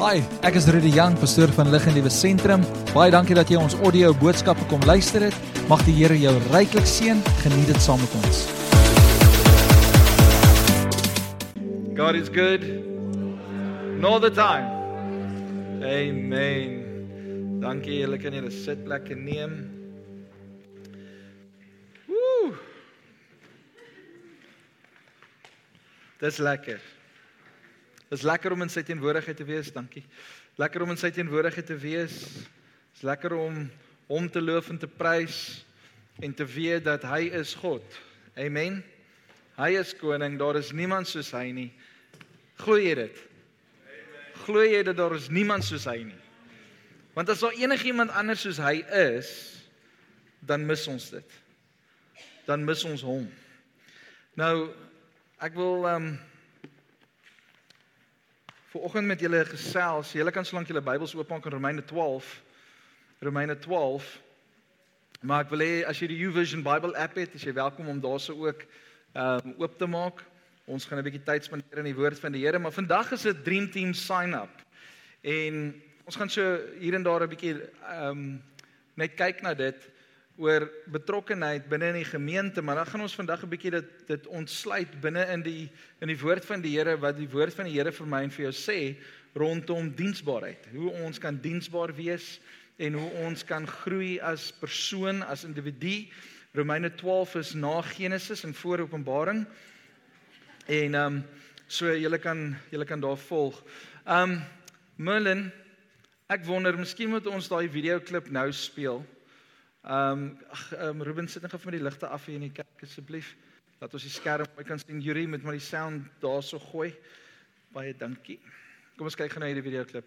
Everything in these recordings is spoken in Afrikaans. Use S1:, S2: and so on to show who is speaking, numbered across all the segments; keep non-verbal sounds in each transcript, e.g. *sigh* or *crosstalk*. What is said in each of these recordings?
S1: Hi, ek is Rudy Jang, pastoor van Lig en Liewe Sentrum. Baie dankie dat jy ons audio boodskappe kom luister het. Mag die Here jou ryklik seën. Geniet dit saam met ons.
S2: God is good. All the time. Amen. Dankie, julle kan julle sitplekke neem. Woe. Dis lekker. Dis lekker om in sy teenwoordigheid te wees, dankie. Lekker om in sy teenwoordigheid te wees. Dis lekker om hom te loof en te prys en te weet dat hy is God. Amen. Hy is koning, daar is niemand soos hy nie. Glo jy dit? Glo jy dat daar is niemand soos hy nie? Want as daar enigiemand anders soos hy is, dan mis ons dit. Dan mis ons hom. Nou ek wil ehm um, vir oggend met julle gesels. Julle kan solank julle Bybels oopmaak in Romeine 12. Romeine 12. Maar ek wil hê as jy die YouVersion Bible app het, is jy welkom om daarso ook ehm um, oop te maak. Ons gaan 'n bietjie tyd spandeer in die woord van die Here, maar vandag is dit Dream Team sign up. En ons gaan so hier en daar 'n bietjie ehm um, net kyk na dit oor betrokkenheid binne in die gemeente, maar dan gaan ons vandag 'n bietjie dit dit ontsluit binne in die in die woord van die Here wat die woord van die Here vir my en vir jou sê rondom diensbaarheid. Hoe ons kan diensbaar wees en hoe ons kan groei as persoon, as individu. Romeine 12 is na Genesis en voor Openbaring. En ehm um, so julle kan julle kan daar volg. Ehm um, Merlin, ek wonder, miskien moet ons daai video klip nou speel. Ehm um, ag um, Ruben sit net gou vir my die ligte af hier in die kerk asseblief. Laat ons die skerm mooi kan sien. Yuri met my die sound daarso gooi. Baie dankie. Kom ons kyk gou na hierdie video klip.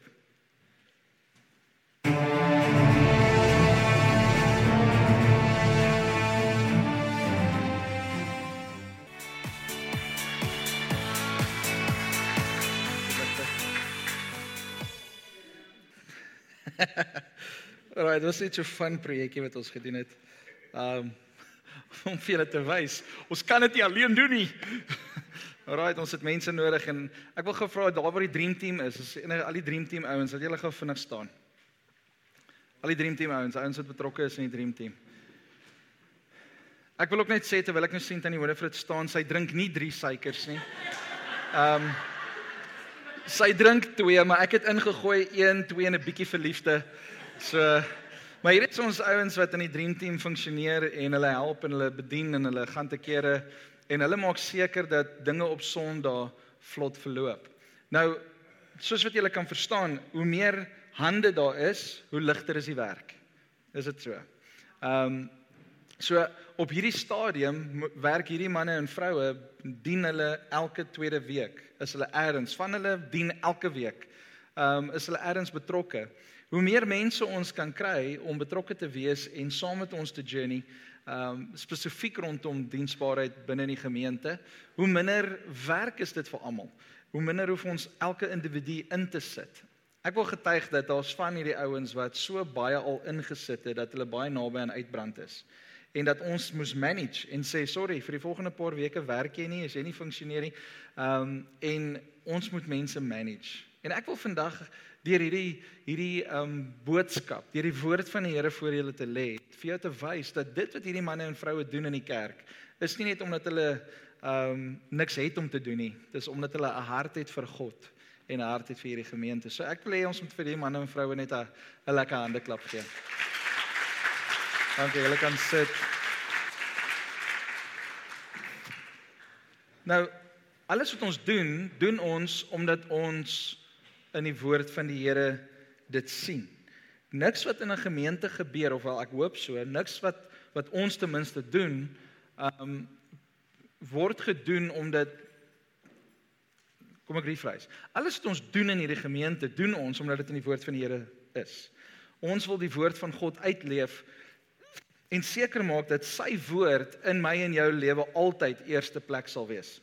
S2: *laughs* Alright, dit was net 'n fun projekkie wat ons gedoen het. Um *laughs* om vir julle te wys, ons kan dit nie alleen doen nie. *laughs* Alright, ons het mense nodig en ek wil gevra daar waar die dream team is, is enige al die dream team ouens dat julle gou vinnig staan. Al die dream team ouens, ouens wat betrokke is in die dream team. Ek wil ook net sê terwyl ek nou sien tannie Winifred staan, sy drink nie 3 suikers nie. Um sy drink 2, maar ek het ingegooi 1, 2 en 'n bietjie verliefde. So maar hier is ons ouens wat in die dream team funksioneer en hulle help en hulle bedien en hulle gaan te kere en hulle maak seker dat dinge op Sondag vlot verloop. Nou soos wat julle kan verstaan, hoe meer hande daar is, hoe ligter is die werk. Is dit so? Ehm um, so op hierdie stadium werk hierdie manne en vroue dien hulle elke tweede week. Is hulle eers van hulle dien elke week. Ehm um, is hulle eers betrokke. Hoe meer mense ons kan kry om betrokke te wees en saam met ons te journey, ehm um, spesifiek rondom diensbaarheid binne die gemeente, hoe minder werk is dit vir almal. Hoe minder hoef ons elke individu in te sit. Ek wil getuig dat daar's van hierdie ouens wat so baie al ingesit het dat hulle baie naby aan uitbrand is en dat ons moes manage en sê sorry vir die volgende paar weke werk jy nie as jy nie funksioneer nie. Ehm um, en ons moet mense manage. En ek wil vandag deur hierdie hierdie um boodskap, deur die woord van die Here voor julle te lê, vir jou te wys dat dit wat hierdie manne en vroue doen in die kerk, is nie net omdat hulle um niks het om te doen nie. Dis omdat hulle 'n hart het vir God en 'n hart het vir hierdie gemeente. So ek wil hê ons moet vir die manne en vroue net 'n 'n lekker hande klap gee. Dankie, julle kan sit. Nou, alles wat ons doen, doen ons omdat ons in die woord van die Here dit sien. Niks wat in 'n gemeente gebeur of wel ek hoop so, niks wat wat ons ten minste doen, um word gedoen omdat kom ek rephrase. Alles wat ons doen in hierdie gemeente, doen ons omdat dit in die woord van die Here is. Ons wil die woord van God uitleef en seker maak dat sy woord in my en jou lewe altyd eerste plek sal wees.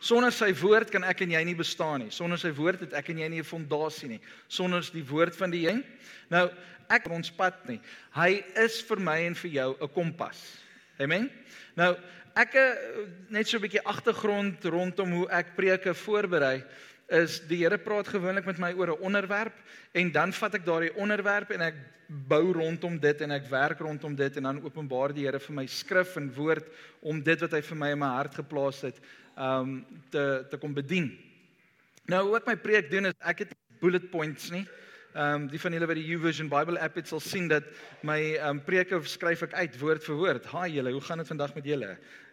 S2: Sonder sy woord kan ek en jy nie bestaan nie. Sonder sy woord het ek en jy nie 'n fondasie nie. Sonder die woord van die Here. Nou, ek ons pad nie. Hy is vir my en vir jou 'n kompas. Amen. Nou, ek net so 'n bietjie agtergrond rondom hoe ek preke voorberei is die Here praat gewoonlik met my oor 'n onderwerp en dan vat ek daardie onderwerp en ek bou rondom dit en ek werk rondom dit en dan openbaar die Here vir my skrif en woord om dit wat hy vir my in my hart geplaas het um te te kom bedien. Nou wat my preek doen is ek het bullet points nie. Ehm um, die van julle wat die YouVersion Bible app het sal sien dat my ehm um, preke skryf ek uit woord vir woord. Haai julle, hoe gaan dit vandag met julle?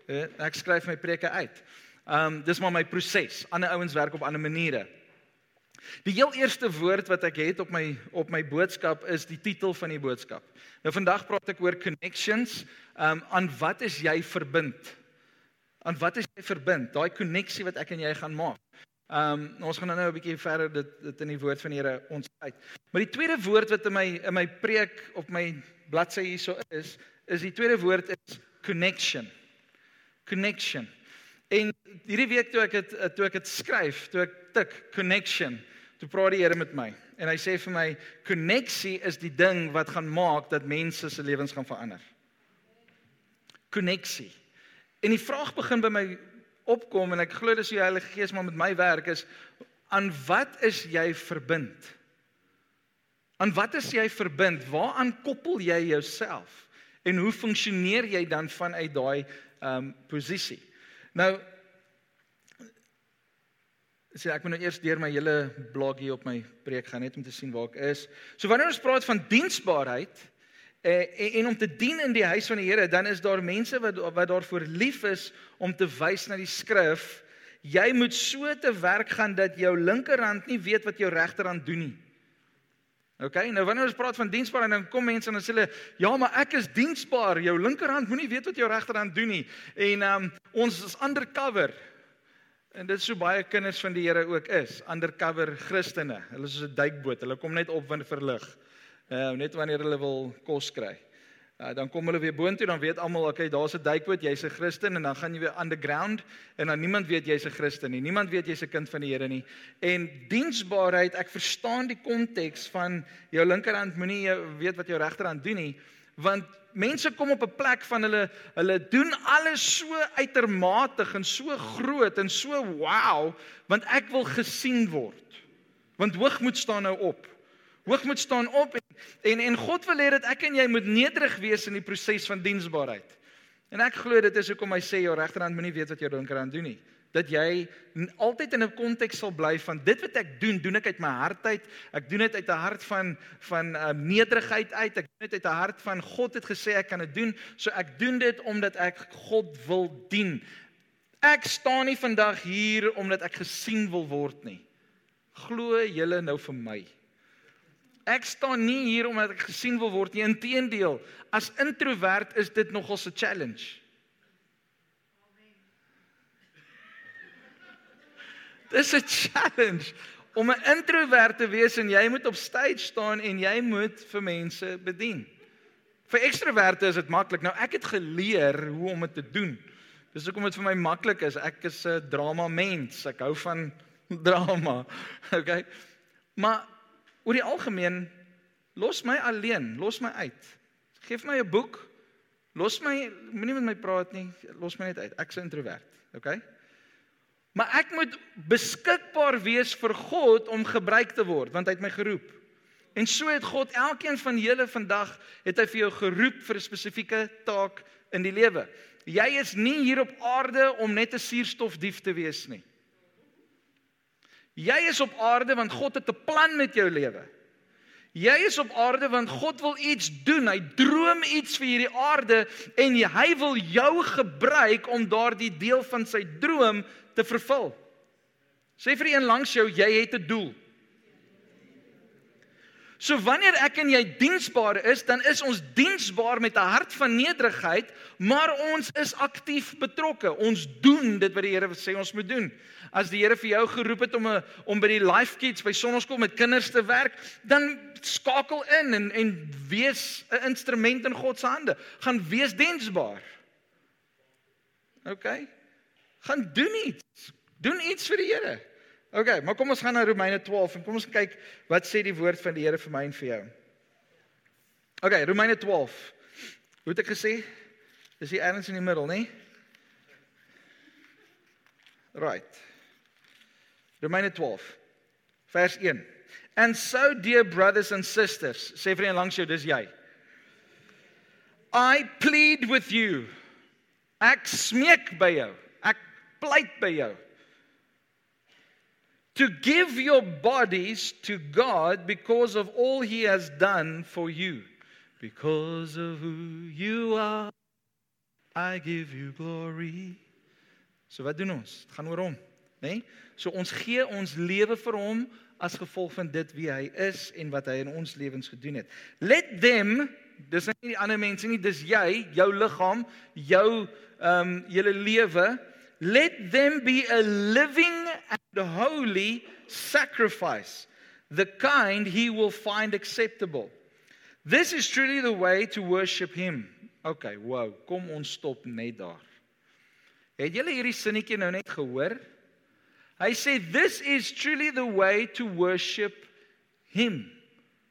S2: Uh, ek skryf my preke uit. Ehm um, dis maar my proses. Ander ouens werk op ander maniere. Die heel eerste woord wat ek het op my op my boodskap is die titel van die boodskap. Nou vandag praat ek oor connections. Ehm um, aan wat is jy verbind? Aan wat is jy verbind? Daai koneksie wat ek en jy gaan maak. Ehm um, ons gaan nou 'n bietjie verder dit dit in die woord van die Here ons uit. Maar die tweede woord wat in my in my preek op my bladsy hierso is, is die tweede woord is connection. Connection. En hierdie week toe ek dit toe ek dit skryf, toe ek tik connection, toe praat die Here met my en hy sê vir my koneksie is die ding wat gaan maak dat mense se lewens gaan verander. Koneksie. En die vraag begin by my opkom en ek glo dis die Heilige Gees maar met my werk is aan wat is jy verbind? Aan wat is jy verbind? Waaraan koppel jy jouself? En hoe funksioneer jy dan vanuit daai ehm um, posisie? Nou sê ek moet nou eers deur my hele blog hier op my preek gaan net om te sien waar ek is. So wanneer ons praat van diensbaarheid, Eh, en om te dien in die huis van die Here, dan is daar mense wat wat daarvoor lief is om te wys na die skrif. Jy moet so te werk gaan dat jou linkerhand nie weet wat jou regterhand doen nie. OK, nou wanneer ons praat van diensbaar en dan kom mense en dan sê hulle, "Ja, maar ek is diensbaar. Jou linkerhand moenie weet wat jou regterhand doen nie." En um ons is undercover. En dit is so baie kinders van die Here ook is, undercover Christene. Hulle is soos 'n duikboot. Hulle kom net op wanneer verlig. Uh net wanneer hulle wil kos kry. Uh dan kom hulle weer boontoe, dan weet almal, okay, daar's 'n duikboot, jy's 'n Christen en dan gaan jy weer underground en dan niemand weet jy's 'n Christen nie. Niemand weet jy's 'n kind van die Here nie. En diensbaarheid, ek verstaan die konteks van jou linkerhand moenie jy weet wat jou regterhand doen nie, want mense kom op 'n plek van hulle hulle doen alles so uitermatig en so groot en so wow, want ek wil gesien word. Want hoogmoed staan nou op. Hoogmoed staan op en en, God wil hê dat ek en jy moet nederig wees in die proses van diensbaarheid. En ek glo dit is hoekom hy sê jou regterhand moenie weet wat jou linkerhand doen nie. Dat jy altyd in 'n konteks sal bly van dit wat ek doen, doen ek uit my hart uit. Ek doen dit uit 'n hart van van uh, nederigheid uit. Ek doen dit uit 'n hart van God het gesê ek kan dit doen, so ek doen dit omdat ek God wil dien. Ek staan nie vandag hier omdat ek gesien wil word nie. Glo julle nou vir my? Ek staan nie hier omdat ek gesien wil word nie. Inteendeel, as introwert is dit nogal 'n challenge. Dis 'n challenge om 'n introwert te wees en jy moet op stage staan en jy moet vir mense bedien. Vir ekstroverte is dit maklik. Nou ek het geleer hoe om dit te doen. Dis hoekom dit vir my maklik is. Ek is 'n drama mens. Ek hou van *laughs* drama. *laughs* Okay. Maar oor die algemeen los my alleen, los my uit. Geef my 'n boek. Los my, moenie met my praat nie. Los my net uit. Ek's 'n introvert, okay? Maar ek moet beskikbaar wees vir God om gebruik te word, want hy het my geroep. En so het God elkeen van julle vandag het hy vir jou geroep vir 'n spesifieke taak in die lewe. Jy is nie hier op aarde om net 'n suurstofdief te wees nie. Jy is op aarde want God het 'n plan met jou lewe. Jy is op aarde want God wil iets doen. Hy droom iets vir hierdie aarde en hy wil jou gebruik om daardie deel van sy droom te vervul. Sê vir een langs jou, jy het 'n doel. So wanneer ek en jy diensbaar is, dan is ons diensbaar met 'n hart van nederigheid, maar ons is aktief betrokke. Ons doen dit wat die Here sê ons moet doen. As die Here vir jou geroep het om 'n om by die Life Kids by Sonderskool met kinders te werk, dan skakel in en en wees 'n instrument in God se hande. Gaan wees diensbaar. OK. Gaan doen iets. Doen iets vir die Here. OK, maar kom ons gaan na Romeine 12 en kom ons kyk wat sê die woord van die Here vir my en vir jou. OK, Romeine 12. Hoe het ek gesê? Dis hier ergens in die middel, nê? Right. Romeine 12 vers 1. And so dear brothers and sisters, sê vir een langs jou, dis jy. I plead with you. Ek smeek by jou. Ek pleit by jou. To give your bodies to God because of all he has done for you. Because of who you are, I give you glory. So wat doen ons? Dit gaan oor hom, né? Nee? So ons gee ons lewe vir hom as gevolg van dit wie hy is en wat hy in ons lewens gedoen het. Let them, dis nie die ander mense nie, dis jy, jou liggaam, jou ehm um, julle lewe, let them be a living and holy sacrifice, the kind he will find acceptable. This is truly the way to worship him. Okay, wow, kom ons stop net daar. Het julle hierdie sinnetjie nou net gehoor? Hy sê this is truly the way to worship him.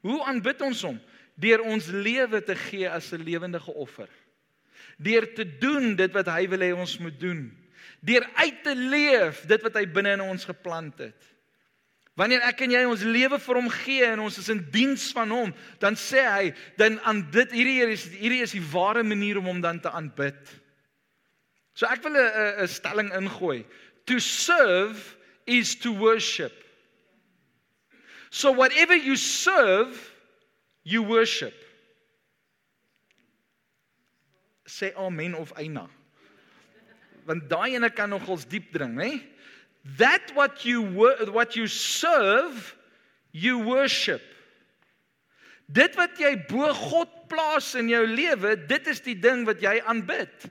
S2: Hoe aanbid ons hom? Deur ons lewe te gee as 'n lewendige offer. Deur te doen dit wat hy wil hê ons moet doen. Deur uit te leef dit wat hy binne in ons geplant het. Wanneer ek en jy ons lewe vir hom gee en ons is in diens van hom, dan sê hy, dan aan dit hierdie is hierdie is die ware manier om hom dan te aanbid. So ek wil 'n 'n stelling ingooi. To serve is to worship. So whatever you serve, you worship. Sê amen of eina. Want daai ene kan nogals diep dring, hè? That what you what you serve, you worship. Dit wat jy bo God plaas in jou lewe, dit is die ding wat jy aanbid.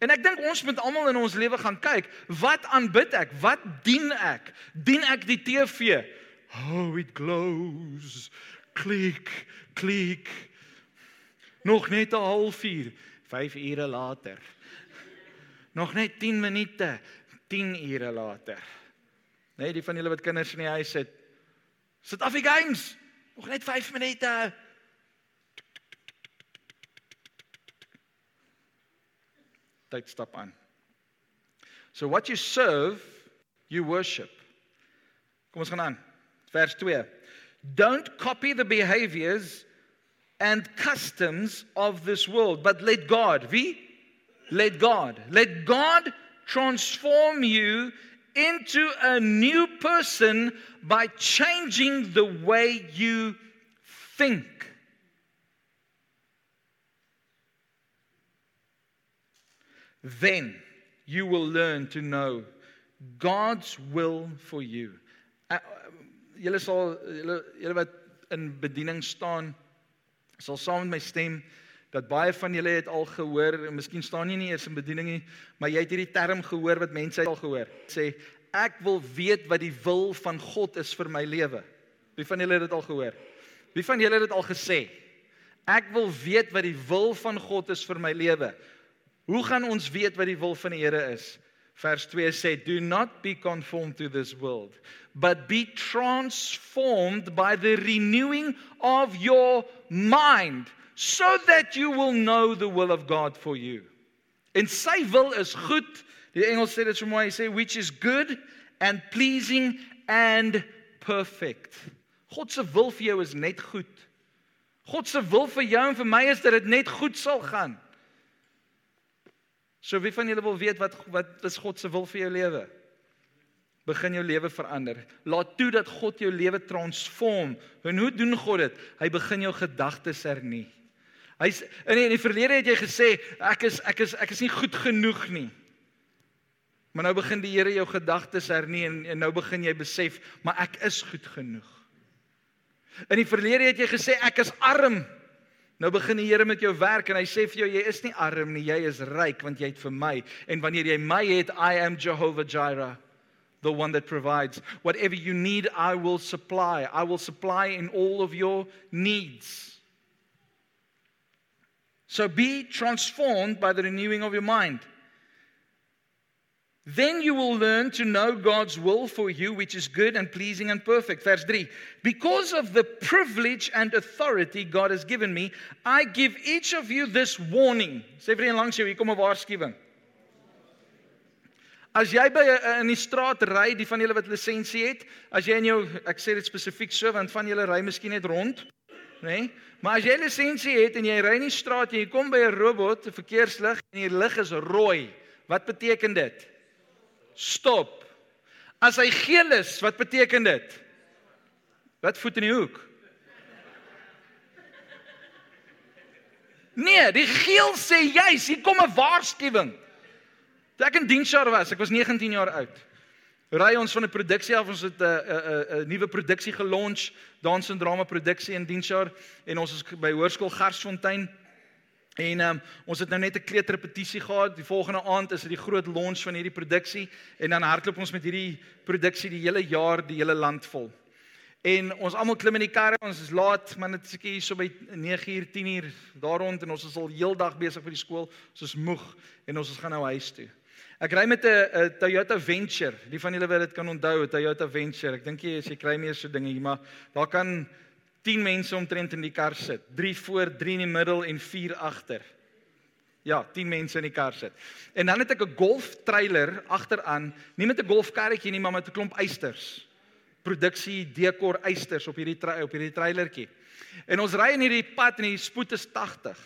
S2: En ek dink ons moet almal in ons lewe gaan kyk, wat aanbid ek? Wat dien ek? Dien ek die TV? Oh, it glows. Klik, klik. Nog net 'n halfuur, 5 ure later. Nog net 10 minute, 10 ure later. Nee, die van julle wat kinders in die huis het, sit af die games. Nog net 5 minute. Tyd stap aan. So what you serve, you worship. Kom ons gaan aan. Vers 2. Don't copy the behaviors and customs of this world, but let God, wie? Let God. Let God transform you into a new person by changing the way you think. Then you will learn to know God's will for you. Uh, julle sal julle julle wat in bediening staan sal saam met my stem dat baie van julle het al gehoor en miskien staan jy nie eers in bediening nie, maar jy het hierdie term gehoor wat mense al gehoor. Sê ek wil weet wat die wil van God is vir my lewe. Wie van julle het dit al gehoor? Wie van julle het dit al gesê? Ek wil weet wat die wil van God is vir my lewe. Hoe gaan ons weet wat die wil van die Here is? Vers 2 sê, "Do not be conformed to this world, but be transformed by the renewing of your mind, so that you will know the will of God for you." En sy wil is goed. Die Engels sê dit so mooi, hy sê which is good and pleasing and perfect. God se wil vir jou is net goed. God se wil vir jou en vir my is dat dit net goed sal gaan. So wie van julle wil weet wat wat is God se wil vir jou lewe? Begin jou lewe verander. Laat toe dat God jou lewe transform. En hoe doen God dit? Hy begin jou gedagtes hernie. Hy's in die, in die verlede het jy gesê ek is ek is ek is nie goed genoeg nie. Maar nou begin die Here jou gedagtes hernie en, en nou begin jy besef, maar ek is goed genoeg. In die verlede het jy gesê ek is arm. Nou begin die Here met jou werk en hy sê vir jou jy is nie arm nie, jy is ryk want jy het vir my. En wanneer jy my het, I am Jehovah Jireh, the one that provides. Whatever you need, I will supply. I will supply in all of your needs. So be transformed by the renewing of your mind. Then you will learn to know God's will for you, which is good and pleasing and perfect. Verse 3 Because of the privilege and authority God has given me, I give each of you this warning. Sê vir een langs jou, hier kom 'n waarskuwing. As jy by in die straat ry, die van julle wat lisensie het, as jy in jou ek sê dit spesifiek so want van julle ry miskien net rond, nê? Nee? Maar as jy lisensie het en jy ry in die straat en jy kom by 'n robot, 'n verkeerslig en die lig is rooi, wat beteken dit? Stop. As hy geel is, wat beteken dit? Wat voet in die hoek? Nee, die geel sê juis, hier kom 'n waarskuwing. Toe ek in diensjaar was, ek was 19 jaar oud. Ry ons van 'n produksie af, ons het 'n 'n 'n nuwe produksie gelonch, dans en drama produksie in diensjaar en ons is by Hoërskool Garsfontein. En um, ons het nou net 'n kleuterrepetisie gehad. Die volgende aand is dit die groot launch van hierdie produksie en dan hardloop ons met hierdie produksie die hele jaar, die hele land vol. En ons almal klim in die karre, ons is laat, maar dit seker hier so by 9uur, 10uur daar rond en ons is al heeldag besig vir die skool. Ons is moeg en ons gaan nou huis toe. Ek ry met 'n Toyota Venture. Die van julle wat dit kan onthou, 'n Toyota Venture. Ek dink jy as jy kry meer so dinge hier, maar daar kan 10 mense omtrent in die kar sit. 3 voor, 3 in die middel en 4 agter. Ja, 10 mense in die kar sit. En dan het ek 'n golf trailer agteraan, nie met 'n golfkarretjie nie, maar met 'n klomp eisters produksie dekor eisters op hierdie op hierdie trailertjie. En ons ry in hierdie pad en die spoed is 80.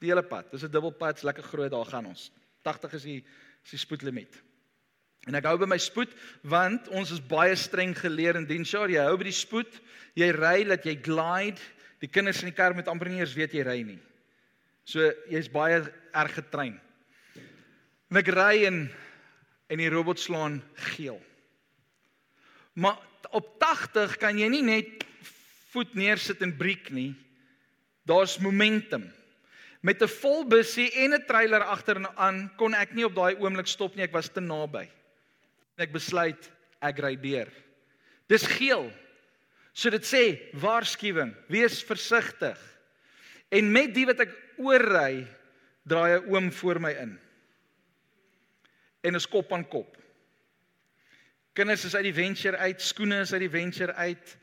S2: Die hele pad. Dis 'n dubbelpad, lekker groot, daar gaan ons. 80 is die is die spoedlimiet. En ek hou by my spoed want ons is baie streng geleer in diensjaar. Jy hou by die spoed. Jy ry dat jy glide. Die kinders in die kar met amper nie eens weet jy ry nie. So jy's baie erg getrein. En ek ry en en die robot slaan geel. Maar op 80 kan jy nie net voet neersit en breek nie. Daar's momentum. Met 'n vol busie en 'n trailer agteraan kon ek nie op daai oomblik stop nie, ek was te naby. Ek besluit ek ry deur. Dis geel. So dit sê waarskuwing, wees versigtig. En met die wat ek oorry, draai 'n oom voor my in. En is kop aan kop. Kinders is uit die venture uit, skoene is uit die venture uit.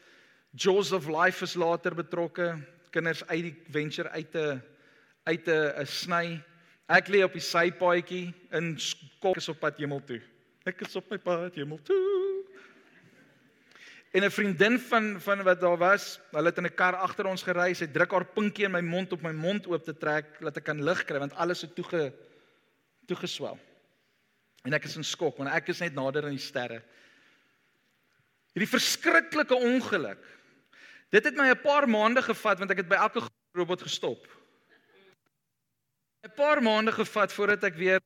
S2: Jaws of Life is later betrokke. Kinders uit die venture uit 'n uit 'n sny. Ek lê op die sypaadjie in kop is op pad hemel toe. Ek is op my pad hemel toe. En 'n vriendin van van wat daar was, hulle het in 'n kar agter ons gery. Sy druk haar pinkie in my mond op my mond oop te trek dat ek kan lig kry want alles het toege toegeswel. En ek is in skok want ek is net nader aan die sterre. Hierdie verskriklike ongeluk. Dit het my 'n paar maande gevat want ek het by elke robot gestop. 'n Paar maande gevat voordat ek weer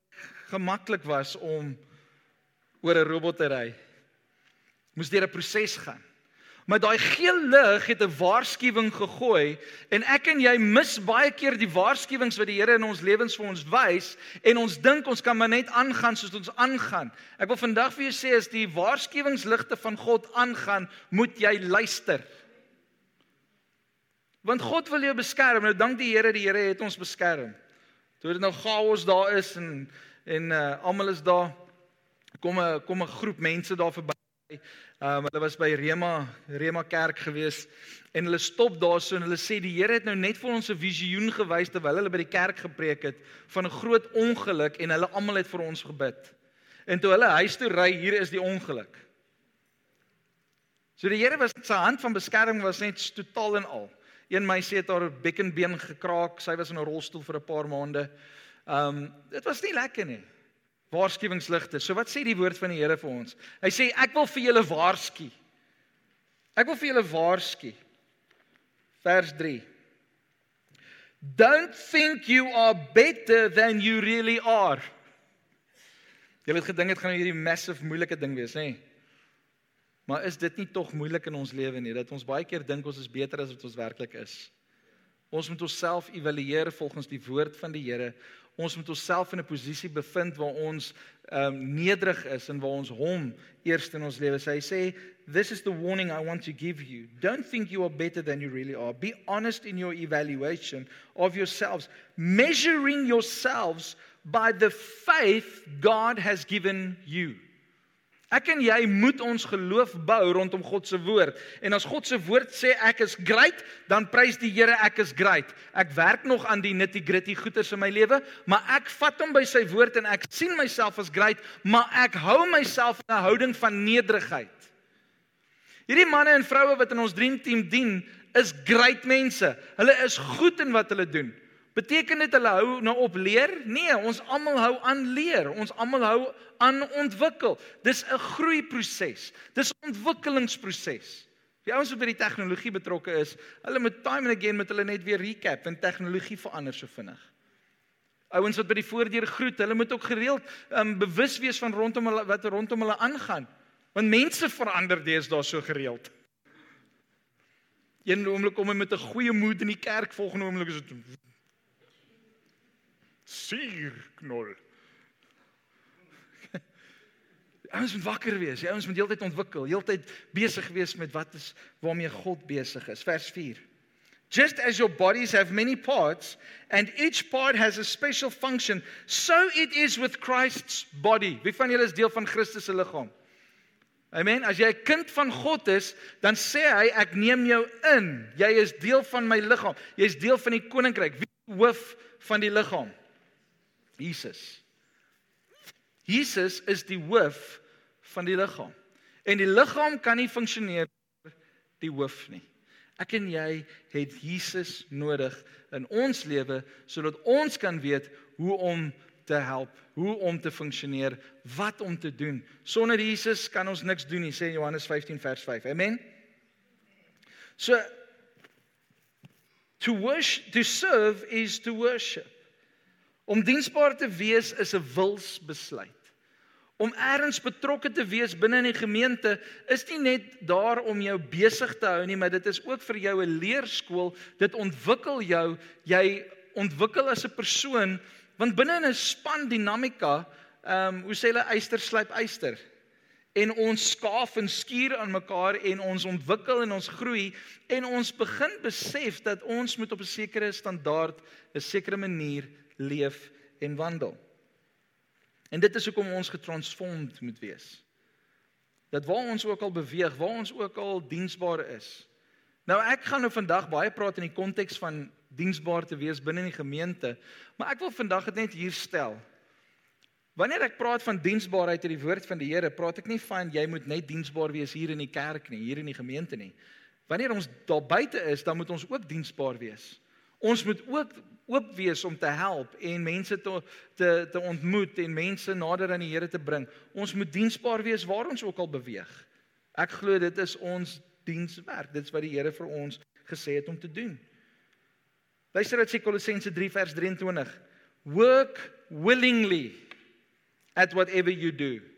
S2: gemaklik was om oor 'n robot te ry. Moes deur 'n proses gaan. Maar daai geel lig het 'n waarskuwing gegooi en ek en jy mis baie keer die waarskuwings wat die Here in ons lewens vir ons wys en ons dink ons kan maar net aangaan soos ons aangaan. Ek wil vandag vir jou sê as die waarskuwingsligte van God aangaan, moet jy luister. Want God wil jou beskerm. Nou dank die Here, die Here het ons beskerm. Toe dit nou chaos daar is en en uh, almal is daar kom 'n kom 'n groep mense daar verby Um, hulle was by Rema Rema Kerk gewees en hulle stop daarso en hulle sê die Here het nou net vir ons 'n visioen gewys terwyl hulle by die kerk gepreek het van 'n groot ongeluk en hulle almal het vir ons gebid. En toe hulle huis toe ry, hier is die ongeluk. So die Here was sy hand van beskerming was net totaal en al. Een meisie het haar bekkenbeen gekraak, sy was in 'n rolstoel vir 'n paar maande. Um dit was nie lekker nie waarskuwingsligte. So wat sê die woord van die Here vir ons? Hy sê ek wil vir julle waarsku. Ek wil vir julle waarsku. Vers 3. Don't think you are better than you really are. Jy het gedink dit gaan hierdie massive moeilike ding wees, nê? Maar is dit nie tog moeilik in ons lewe nie dat ons baie keer dink ons is beter as wat ons werklik is? Ons moet onsself evalueer volgens die woord van die Here ons moet onsself in 'n posisie bevind waar ons um, nederig is en waar ons hom eerste in ons lewe sê. Hy sê, "This is the warning I want to give you. Don't think you are better than you really are. Be honest in your evaluation of yourselves, measuring yourselves by the faith God has given you." Ek en jy moet ons geloof bou rondom God se woord. En as God se woord sê ek is great, dan prys die Here ek is great. Ek werk nog aan die nitty-gritty goeters in my lewe, maar ek vat hom by sy woord en ek sien myself as great, maar ek hou myself in 'n houding van nederigheid. Hierdie manne en vroue wat in ons dream team dien, is great mense. Hulle is goed in wat hulle doen. Beteken dit hulle hou nou op leer? Nee, ons almal hou aan leer. Ons almal hou aan ontwikkel. Dis 'n groeiproses. Dis 'n ontwikkelingsproses. Die ouens wat by die tegnologie betrokke is, hulle moet time and again met hulle net weer recap en tegnologie verander so vinnig. Ouens wat by die voordeur groet, hulle moet ook gereeld um, bewus wees van rondom hulle wat rondom hulle aangaan. Want mense verander deesdae so gereeld. Een oomblik kom hy met 'n goeie moed in die kerk, volgende oomblik is dit suur knol. Ons moet wakker wees. Ons moet heeltyd ontwikkel, heeltyd besig wees met wat is waarmee God besig is. Vers 4. Just as your bodies have many parts and each part has a special function, so it is with Christ's body. Wie van julle is deel van Christus se liggaam? Amen. As jy 'n kind van God is, dan sê hy ek neem jou in. Jy is deel van my liggaam. Jy is deel van die koninkryk. Wie hoof van die liggaam? Jesus. Jesus is die hoof van die liggaam. En die liggaam kan nie funksioneer die hoof nie. Ek en jy het Jesus nodig in ons lewe sodat ons kan weet hoe om te help, hoe om te funksioneer, wat om te doen. Sonder Jesus kan ons niks doen nie, sê Johannes 15 vers 5. Amen. So to worship to serve is to worship. Om diensbaar te wees is 'n wilsbesluit. Om ergens betrokke te wees binne in die gemeente is nie net daar om jou besig te hou nie, maar dit is ook vir jou 'n leerskool. Dit ontwikkel jou, jy ontwikkel as 'n persoon Want binne in 'n span dinamika, ehm um, hoe sê hulle eyster slyp eyster. En ons skaaf en skuur aan mekaar en ons ontwikkel en ons groei en ons begin besef dat ons moet op 'n sekere standaard, 'n sekere manier leef en wandel. En dit is hoekom ons getransformed moet wees. Dat waar ons ook al beweeg, waar ons ook al diensbaar is. Nou ek gaan nou vandag baie praat in die konteks van diensbaar te wees binne die gemeente. Maar ek wil vandag dit net hier stel. Wanneer ek praat van diensbaarheid in die woord van die Here, praat ek nie van jy moet net diensbaar wees hier in die kerk nie, hier in die gemeente nie. Wanneer ons daar buite is, dan moet ons ook diensbaar wees. Ons moet ook oop wees om te help en mense te te te ontmoet en mense nader aan die Here te bring. Ons moet diensbaar wees waar ons ook al beweeg. Ek glo dit is ons dienswerk. Dit is wat die Here vir ons gesê het om te doen. Luister wat sê Kolossense 3 vers 23. Work willingly at whatever you do.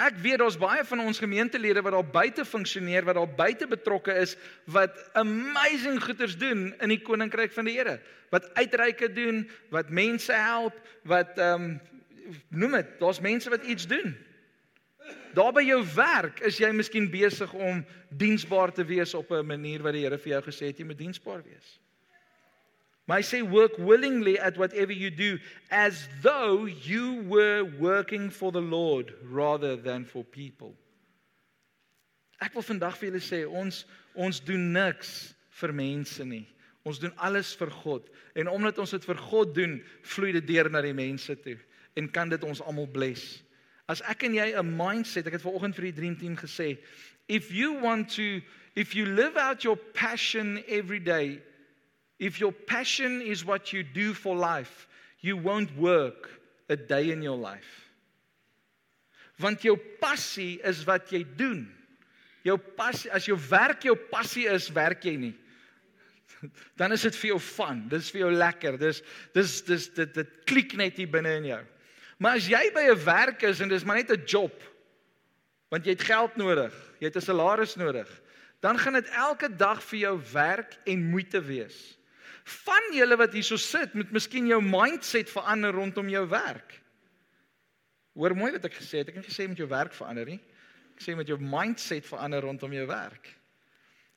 S2: Ek weet daar's baie van ons gemeentelede wat daar buite funksioneer, wat daar buite betrokke is, wat amazing goeders doen in die koninkryk van die Here. Wat uitreike doen, wat mense help, wat ehm um, noem dit, daar's mense wat iets doen. Daar by jou werk is jy miskien besig om diensbaar te wees op 'n manier wat die Here vir jou gesê het jy moet diensbaar wees. May say work willingly at whatever you do as though you were working for the Lord rather than for people. Ek wil vandag vir julle sê ons ons doen niks vir mense nie. Ons doen alles vir God en omdat ons dit vir God doen, vloei dit deur na die mense toe en kan dit ons almal bless. As ek en jy 'n mindset, ek het vanoggend vir die dream team gesê, if you want to if you live out your passion every day If your passion is what you do for life, you won't work a day in your life. Want jou passie is wat jy doen. Jou passie, as jou werk jou passie is, werk jy nie. *laughs* Dan is dit vir jou fun, dis vir jou lekker. Dis dis dis dit dit klik net hier binne in jou. Maar as jy by 'n werk is en dis maar net 'n job, want jy het geld nodig, jy het 'n salaris nodig, dan gaan dit elke dag vir jou werk en moeite wees. Van julle wat hierso sit, moet miskien jou mindset verander rondom jou werk. Hoor mooi wat ek gesê het. Ek het gesê met jou werk verander nie. Ek sê met jou mindset verander rondom jou werk.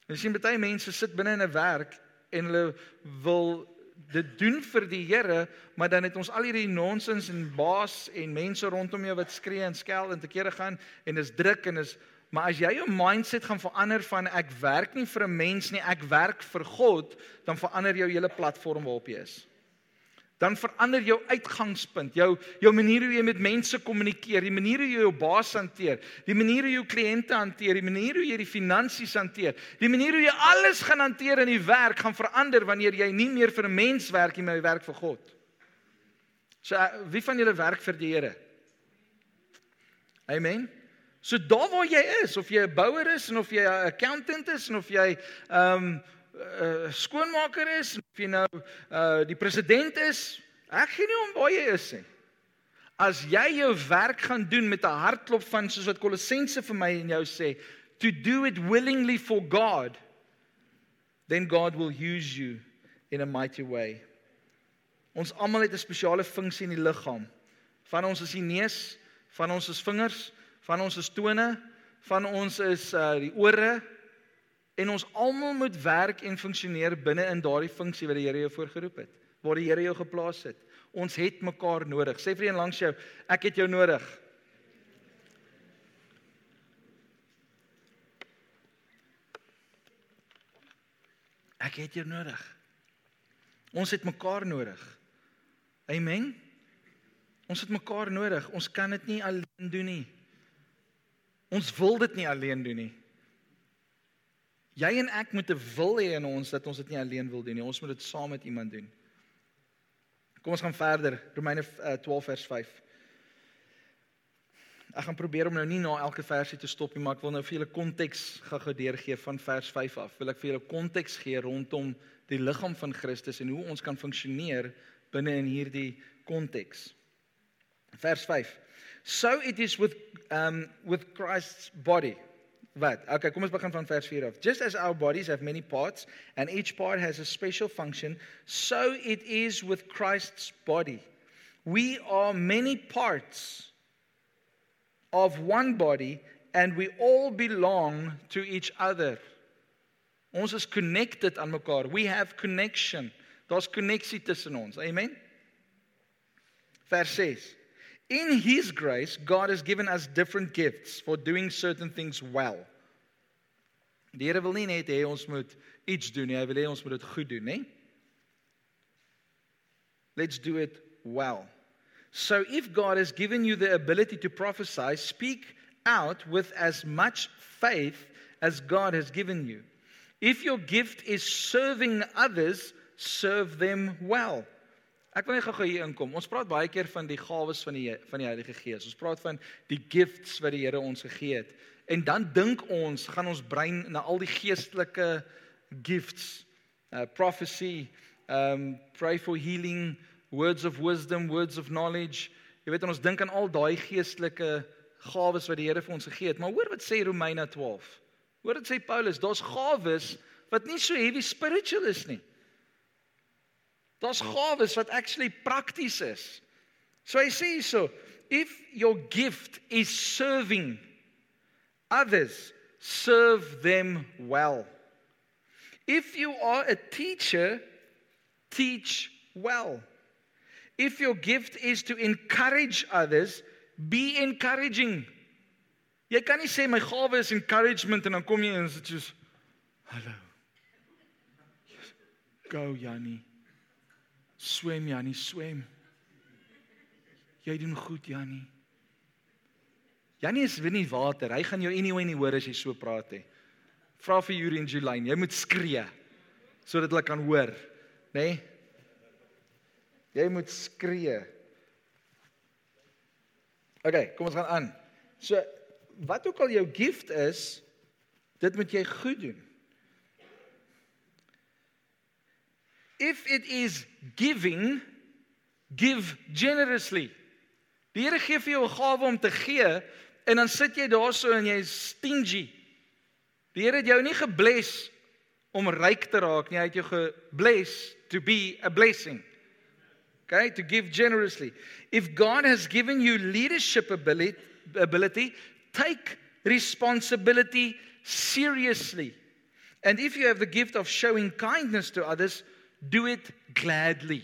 S2: Jy sien baie mense sit binne in 'n werk en hulle wil dit doen vir die Here, maar dan het ons al hierdie nonsens en baas en mense rondom jou wat skree en skel en te kere gaan en dis druk en is maar as jy jou mindset gaan verander van ek werk nie vir 'n mens nie, ek werk vir God, dan verander jou hele platform waarop jy is dan verander jou uitgangspunt, jou jou manier hoe jy met mense kommunikeer, die manier hoe jy jou baas hanteer, die manier hoe jy jou kliënte hanteer, die manier hoe jy die finansies hanteer, die manier hoe jy alles gaan hanteer in die werk gaan verander wanneer jy nie meer vir 'n mens werk nie, maar jy werk vir God. So wie van julle werk vir die Here? Amen. So daar waar jy is, of jy 'n bouer is en of jy 'n accountant is en of jy ehm um, uh, skoonmaker is of jy nou uh die president is, ek gee nie om waar jy is nie. As jy jou werk gaan doen met 'n hartklop van soos wat Kolossense vir my en jou sê, to do it willingly for God, then God will use you in a mighty way. Ons almal het 'n spesiale funksie in die liggaam. Van ons is die neus, van ons is vingers, van ons is tone, van ons is uh die ore, En ons almal moet werk en funksioneer binne in daardie funksie wat die Here jou voorgeroep het, waar die Here jou geplaas het. Ons het mekaar nodig. Sê vir een langs jou, ek het jou nodig. Ek het jou nodig. Ons het mekaar nodig. Amen. Ons het mekaar nodig. Ons kan dit nie alleen doen nie. Ons wil dit nie alleen doen nie. Jy en ek moet 'n wil hê in ons dat ons dit nie alleen wil doen nie. Ons moet dit saam met iemand doen. Kom ons gaan verder. Romeine 12 eh, vers 5. Ek gaan probeer om nou nie na elke versie te stop nie, maar ek wil nou vir julle konteks gou-gou deurgee van vers 5 af. Wil ek vir julle konteks gee rondom die liggaam van Christus en hoe ons kan funksioneer binne in hierdie konteks. Vers 5. So it is with um with Christ's body. Wat? Okay, kom ons begin van vers 4 af. Just as our bodies have many parts and each part has a special function, so it is with Christ's body. We are many parts of one body and we all belong to each other. Ons is connected aan mekaar. We have connection. Daar's koneksie tussen ons. Amen. Vers 6. In His grace, God has given us different gifts for doing certain things well. Die Here wil nie net hê ons moet iets doen nie, hy wil hê ons moet dit goed doen, né? Let's do it well. So if God has given you the ability to prophesy, speak out with as much faith as God has given you. If your gift is serving others, serve them well. Ek wil net gou hier inkom. Ons praat baie keer van die gawes van die van die Heilige Gees. Ons praat van die gifts wat die Here ons gegee het. En dan dink ons, gaan ons brein na al die geestelike gifts, uh prophecy, um pray for healing, words of wisdom, words of knowledge. Jy weet ons dink aan al daai geestelike gawes wat die Here vir ons gegee het. Maar hoor wat sê Romeine 12. Hoor wat sê Paulus, daar's gawes wat nie so heavy spiritual is nie. Daar's gawes wat actually prakties is. So hy sê so, if your gift is serving others, serve them well. If you are a teacher, teach well. If your gift is to encourage others, be encouraging. Jy kan nie sê my gawe is encouragement en dan kom jy en sê soos hallo. Go Jannie. Swem Jannie, swem. Jy doen goed Jannie. Jannie is weet nie water. Hy gaan jou anyway nie hoor as jy so praat nie. Vra vir Yuri en Juline, jy moet skree sodat hulle kan hoor, nê? Nee? Jy moet skree. OK, kom ons gaan aan. So wat ook al jou gift is, dit moet jy goed doen. If it is giving, give generously. Die Here gee vir jou 'n gawe om te gee en dan sit jy daarso en jy's stingy. Die Here het jou nie gebless om ryk te raak nie, hy het jou gebless to be a blessing. Okay, to give generously. If God has given you leadership ability, ability take responsibility seriously. And if you have the gift of showing kindness to others, Do it gladly.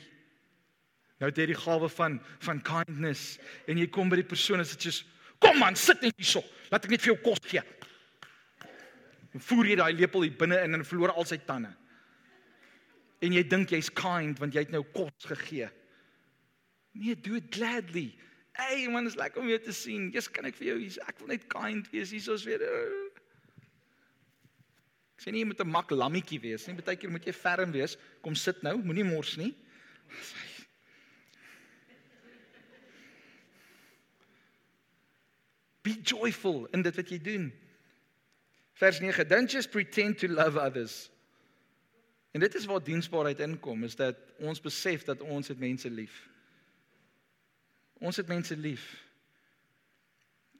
S2: Nou het jy die gawe van van kindness en jy kom by die persoon en sê jy's kom man, sit net hierso. Laat ek net vir jou kos gee. En voer jy daai lepel hier binne in en verloor al sy tande. En jy dink jy's kind want jy het nou kos gegee. Nee, do it gladly. Hey man, is lekker om jou te sien. Jy's kan ek vir jou hier ek wil net kind wees hier soos weer. Ek sê nie jy moet 'n mak lammetjie wees nie. Partykeer moet jy ferm wees. Kom sit nou, moenie mors nie. *laughs* Be joyful in dit wat jy doen. Vers 9: Don't just pretend to love others. En dit is waar diensbaarheid inkom, is dat ons besef dat ons het mense lief. Ons het mense lief.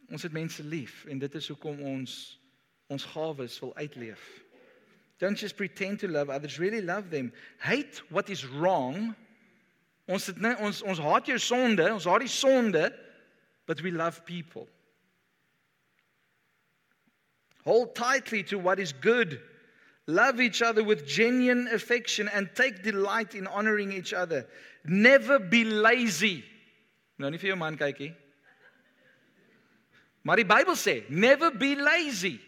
S2: Ons het mense lief en dit is hoekom ons ons gawes wil uitleef. Don't just pretend to love others, really love them. Hate what is wrong. Ons het nie ons ons haat jou sonde, ons haat die sonde, but we love people. Hold tightly to what is good. Love each other with genuine affection and take delight in honoring each other. Never be lazy. Nou nie vir jou man kykie. Maar die Bybel sê, never be lazy.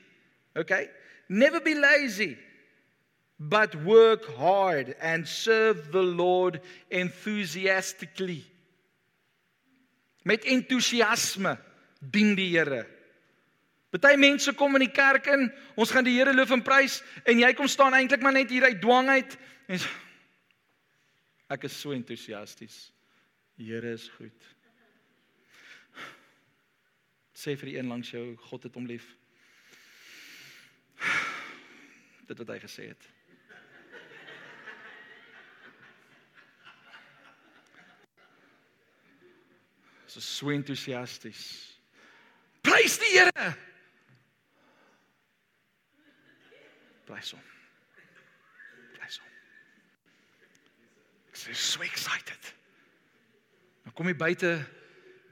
S2: Okay? Never be lazy. But work hard and serve the Lord enthusiastically. Met entoesiasme dien die Here. Party mense kom in die kerk in, ons gaan die Here loof en prys en jy kom staan eintlik maar net hier uit dwang uit en ek is so entoesiasties. Die Here is goed. Sê vir die een langs jou, God het hom lief. Dit wat hy gesê het. So so entoesiasties. Prys die Here. Prys hom. Prys hom. Ek is so excited. Nou kom jy buite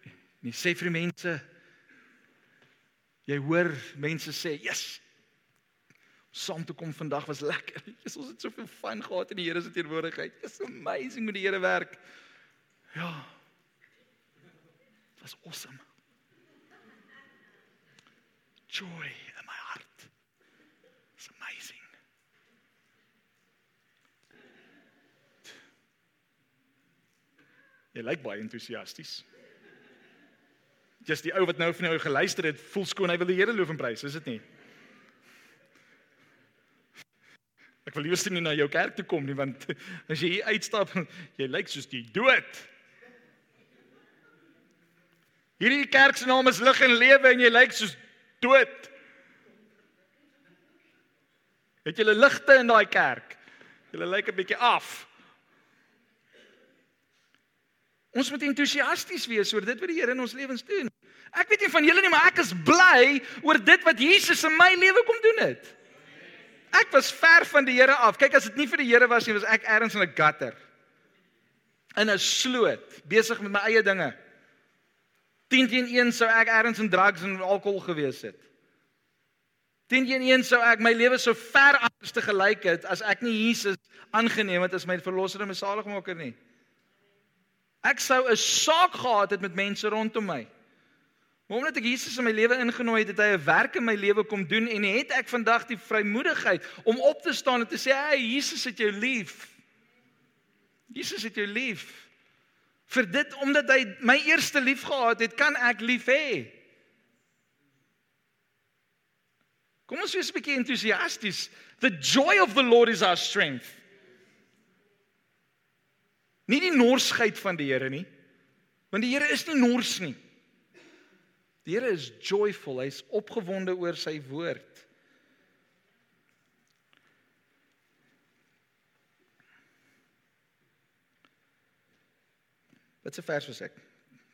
S2: en jy sê vir die mense jy hoor mense sê, "Yes. Saam toe kom vandag was lekker. *laughs* Jesus, ons het soveel fun gehad in die Here se teenwoordigheid. It's amazing hoe die Here werk." Ja. Was awesome. Joy Jy lyk baie entoesiasties. Just die ou wat nou van jou geluister het, voel skoon hy wil die Here loof en prys, is dit nie? Ek wil liewer nie na jou kerk toe kom nie want *laughs* as jy hier uitstap, *laughs* jy lyk soos die dood. Hierdie kerk se naam is lig en lewe en jy lyk soos dood. Het jy ligte in daai kerk? Jy lyk 'n bietjie af. Ons moet entoesiasties wees oor dit wat die Here in ons lewens doen. Ek weet nie van julle nie, maar ek is bly oor dit wat Jesus in my lewe kom doen het. Ek was ver van die Here af. Kyk, as dit nie vir die Here was nie, was ek ergens in 'n gutter. In 'n sloot, besig met my eie dinge. 10 teen 1 sou ek ergens in drugs en alkohol gewees het. 10 teen 1 sou ek my lewe so ver anders te gelyk het as ek nie Jesus aangeneem het as my verlosser en my saligmaker nie. Ek sou 'n saak gehad het met mense rondom my. Maar omdat ek Jesus in my lewe ingenooi het, het hy 'n werk in my lewe kom doen en het ek vandag die vrymoedigheid om op te staan en te sê, "Hey, Jesus het jou lief." Jesus het jou lief. Vir dit omdat hy my eerste lief gehad het, kan ek lief hê. Kom ons wees 'n bietjie entoesiasties. The joy of the Lord is our strength. Nie die norsheid van die Here nie. Want die Here is nie nors nie. Die Here is joyful, hy's opgewonde oor sy woord. Wat se vers was ek?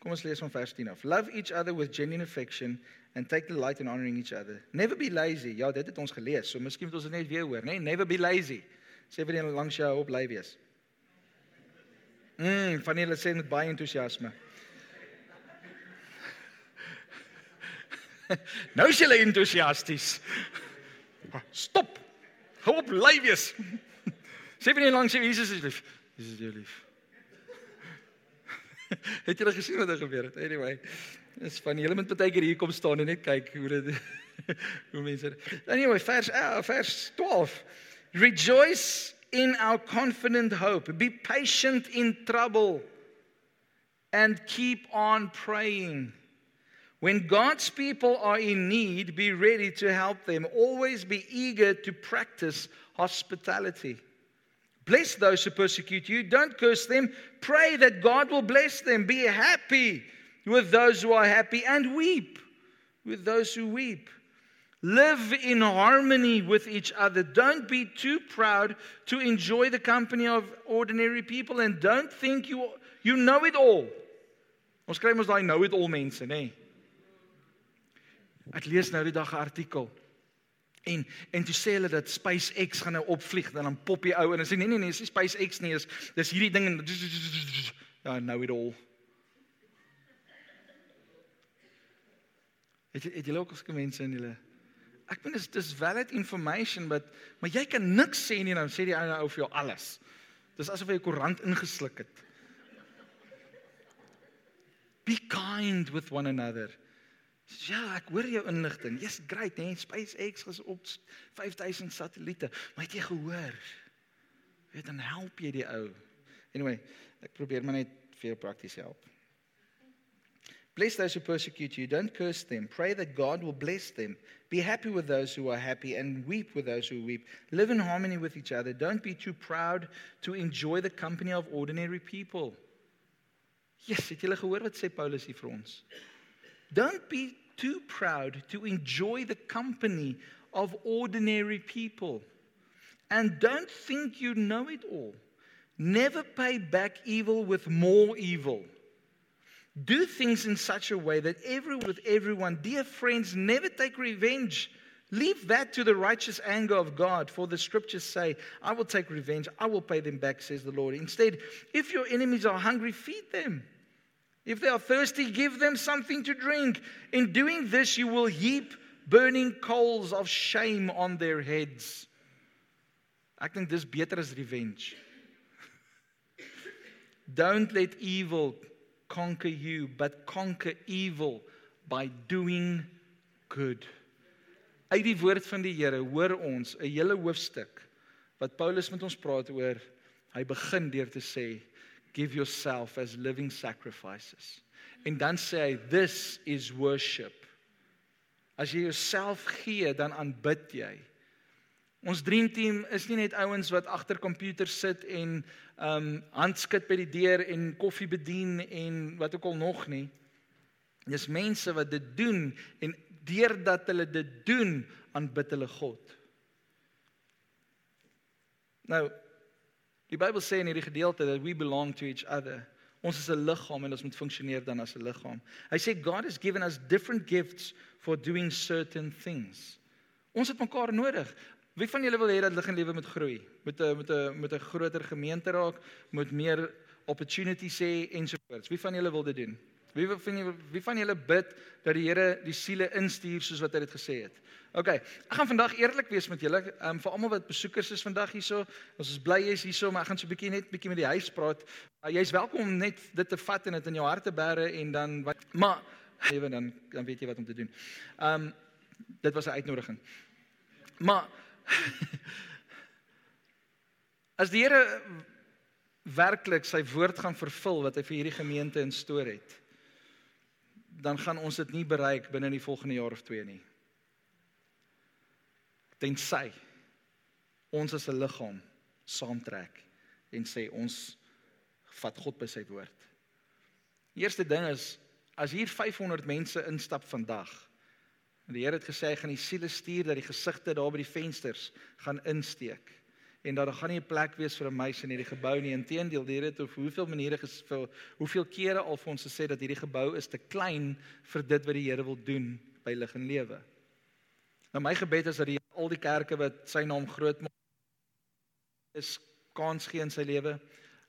S2: Kom ons lees van vers 10 af. Love each other with genuine affection and take delight in honoring each other. Never be lazy. Ja, dit het ons gelees. So miskien moet ons dit net weer hoor, né? Nee? Never be lazy. Sê vir die langs jou op bly wees. Mm, van julle sê met baie entoesiasme. *laughs* nou is julle entoesiasties. Stop. Hou op bly wees. *laughs* Sê vir nie langs jou Jesus is lief. Jesus is jou lief. *laughs* het julle gesien wat er gebeur het? Anyway, is van julle moet baie hier kom staan en net kyk hoe dit *laughs* hoe mense. Anyway, vers uh, vers 12. Rejoice in our confident hope. Be patient in trouble and keep on praying. When God's people are in need, be ready to help them. Always be eager to practice hospitality. Bless those who persecute you. Don't curse them. Pray that God will bless them. Be happy with those who are happy and weep with those who weep. Live in harmony with each other. Don't be too proud to enjoy the company of ordinary people and don't think you you know it all. Ons kry mos daai know it all mense, nê? Nee. Ek lees nou die dag 'n artikel En en toe sê hulle dat SpaceX gaan nou opvlieg dan dan pop die ou en hulle sê nee nee nee, dis SpaceX nie, is dis hierdie ding en ja, nou it all. Het het julle ook as mense in julle Ek bedoel dis dis valid information but maar jy kan niks sê nie dan sê die ou ou vir jou alles. Dis asof jy 'n koerant ingesluk het. Be kind with one another. Ja, ek hoor jou inligting. Jy's great, hè? SpaceX is op 5000 satelliete. Maar het jy gehoor? Weet dan help jy die ou. Anyway, ek probeer maar net vir jou prakties help. Bless those who persecute you. Don't curse them. Pray that God will bless them. Be happy with those who are happy and weep with those who weep. Live in harmony with each other. Don't be too proud to enjoy the company of ordinary people. Yes, het julle gehoor wat sê Paulus hier vir ons? Don't be too proud to enjoy the company of ordinary people. And don't think you know it all. Never pay back evil with more evil. Do things in such a way that everyone with everyone, dear friends, never take revenge. Leave that to the righteous anger of God, for the scriptures say, I will take revenge, I will pay them back, says the Lord. Instead, if your enemies are hungry, feed them. If they are thirsty, give them something to drink. In doing this, you will heap burning coals of shame on their heads. Ek dink dis beter as revenge. *laughs* Don't let evil conquer you, but conquer evil by doing good. Uit die woord van die Here hoor ons 'n hele hoofstuk wat Paulus met ons praat oor. Hy begin deur te sê give yourself as living sacrifices. En dan sê hy this is worship. As jy jouself gee, dan aanbid jy. Ons dream team is nie net ouens wat agter komputers sit en um handskud by die deur en koffie bedien en wat ook al nog nie. Dis mense wat dit doen en deurdat hulle dit doen, aanbid hulle God. Nou Die Bybel sê in hierdie gedeelte dat we belong to each other. Ons is 'n liggaam en ons moet funksioneer dan as 'n liggaam. Hy sê God has given us different gifts for doing certain things. Ons het mekaar nodig. Wie van julle wil hê dat lig en lewe moet groei? Moet 'n moet 'n moet 'n groter gemeente raak, moet meer opportunities hê ensovoorts. Wie van julle wil dit doen? Wie van julle wie van julle bid dat die Here die siele instuur soos wat hy dit gesê het? OK. Ek gaan vandag eerlik wees met julle. Ehm um, vir almal wat besoekers is vandag hierso. Ons is bly jy's hierso, maar ek gaan so 'n bietjie net bietjie met die huis praat. Uh, jy's welkom om net dit te vat en dit in jou hart te bære en dan wat maar ewe dan dan weet jy wat om te doen. Ehm um, dit was 'n uitnodiging. Maar *laughs* as die Here werklik sy woord gaan vervul wat hy vir hierdie gemeente instoor het, dan gaan ons dit nie bereik binne die volgende jaar of twee nie tensy ons as 'n liggaam saamtrek en sê ons vat God by sy woord. Die eerste ding is as hier 500 mense instap vandag die Here het gesê hy gaan die siele stuur dat die gesigte daar by die vensters gaan insteek en dat daar gaan nie 'n plek wees vir 'n meisie in hierdie gebou nie. Inteendeel, die Here het op hoeveel maniere gevul, hoeveel kere al vir ons gesê dat hierdie gebou is te klein vir dit wat die Here wil doen by lig en lewe. Nou my gebed is dat die al die kerke wat sy naam groot maak is kans gee in sy lewe.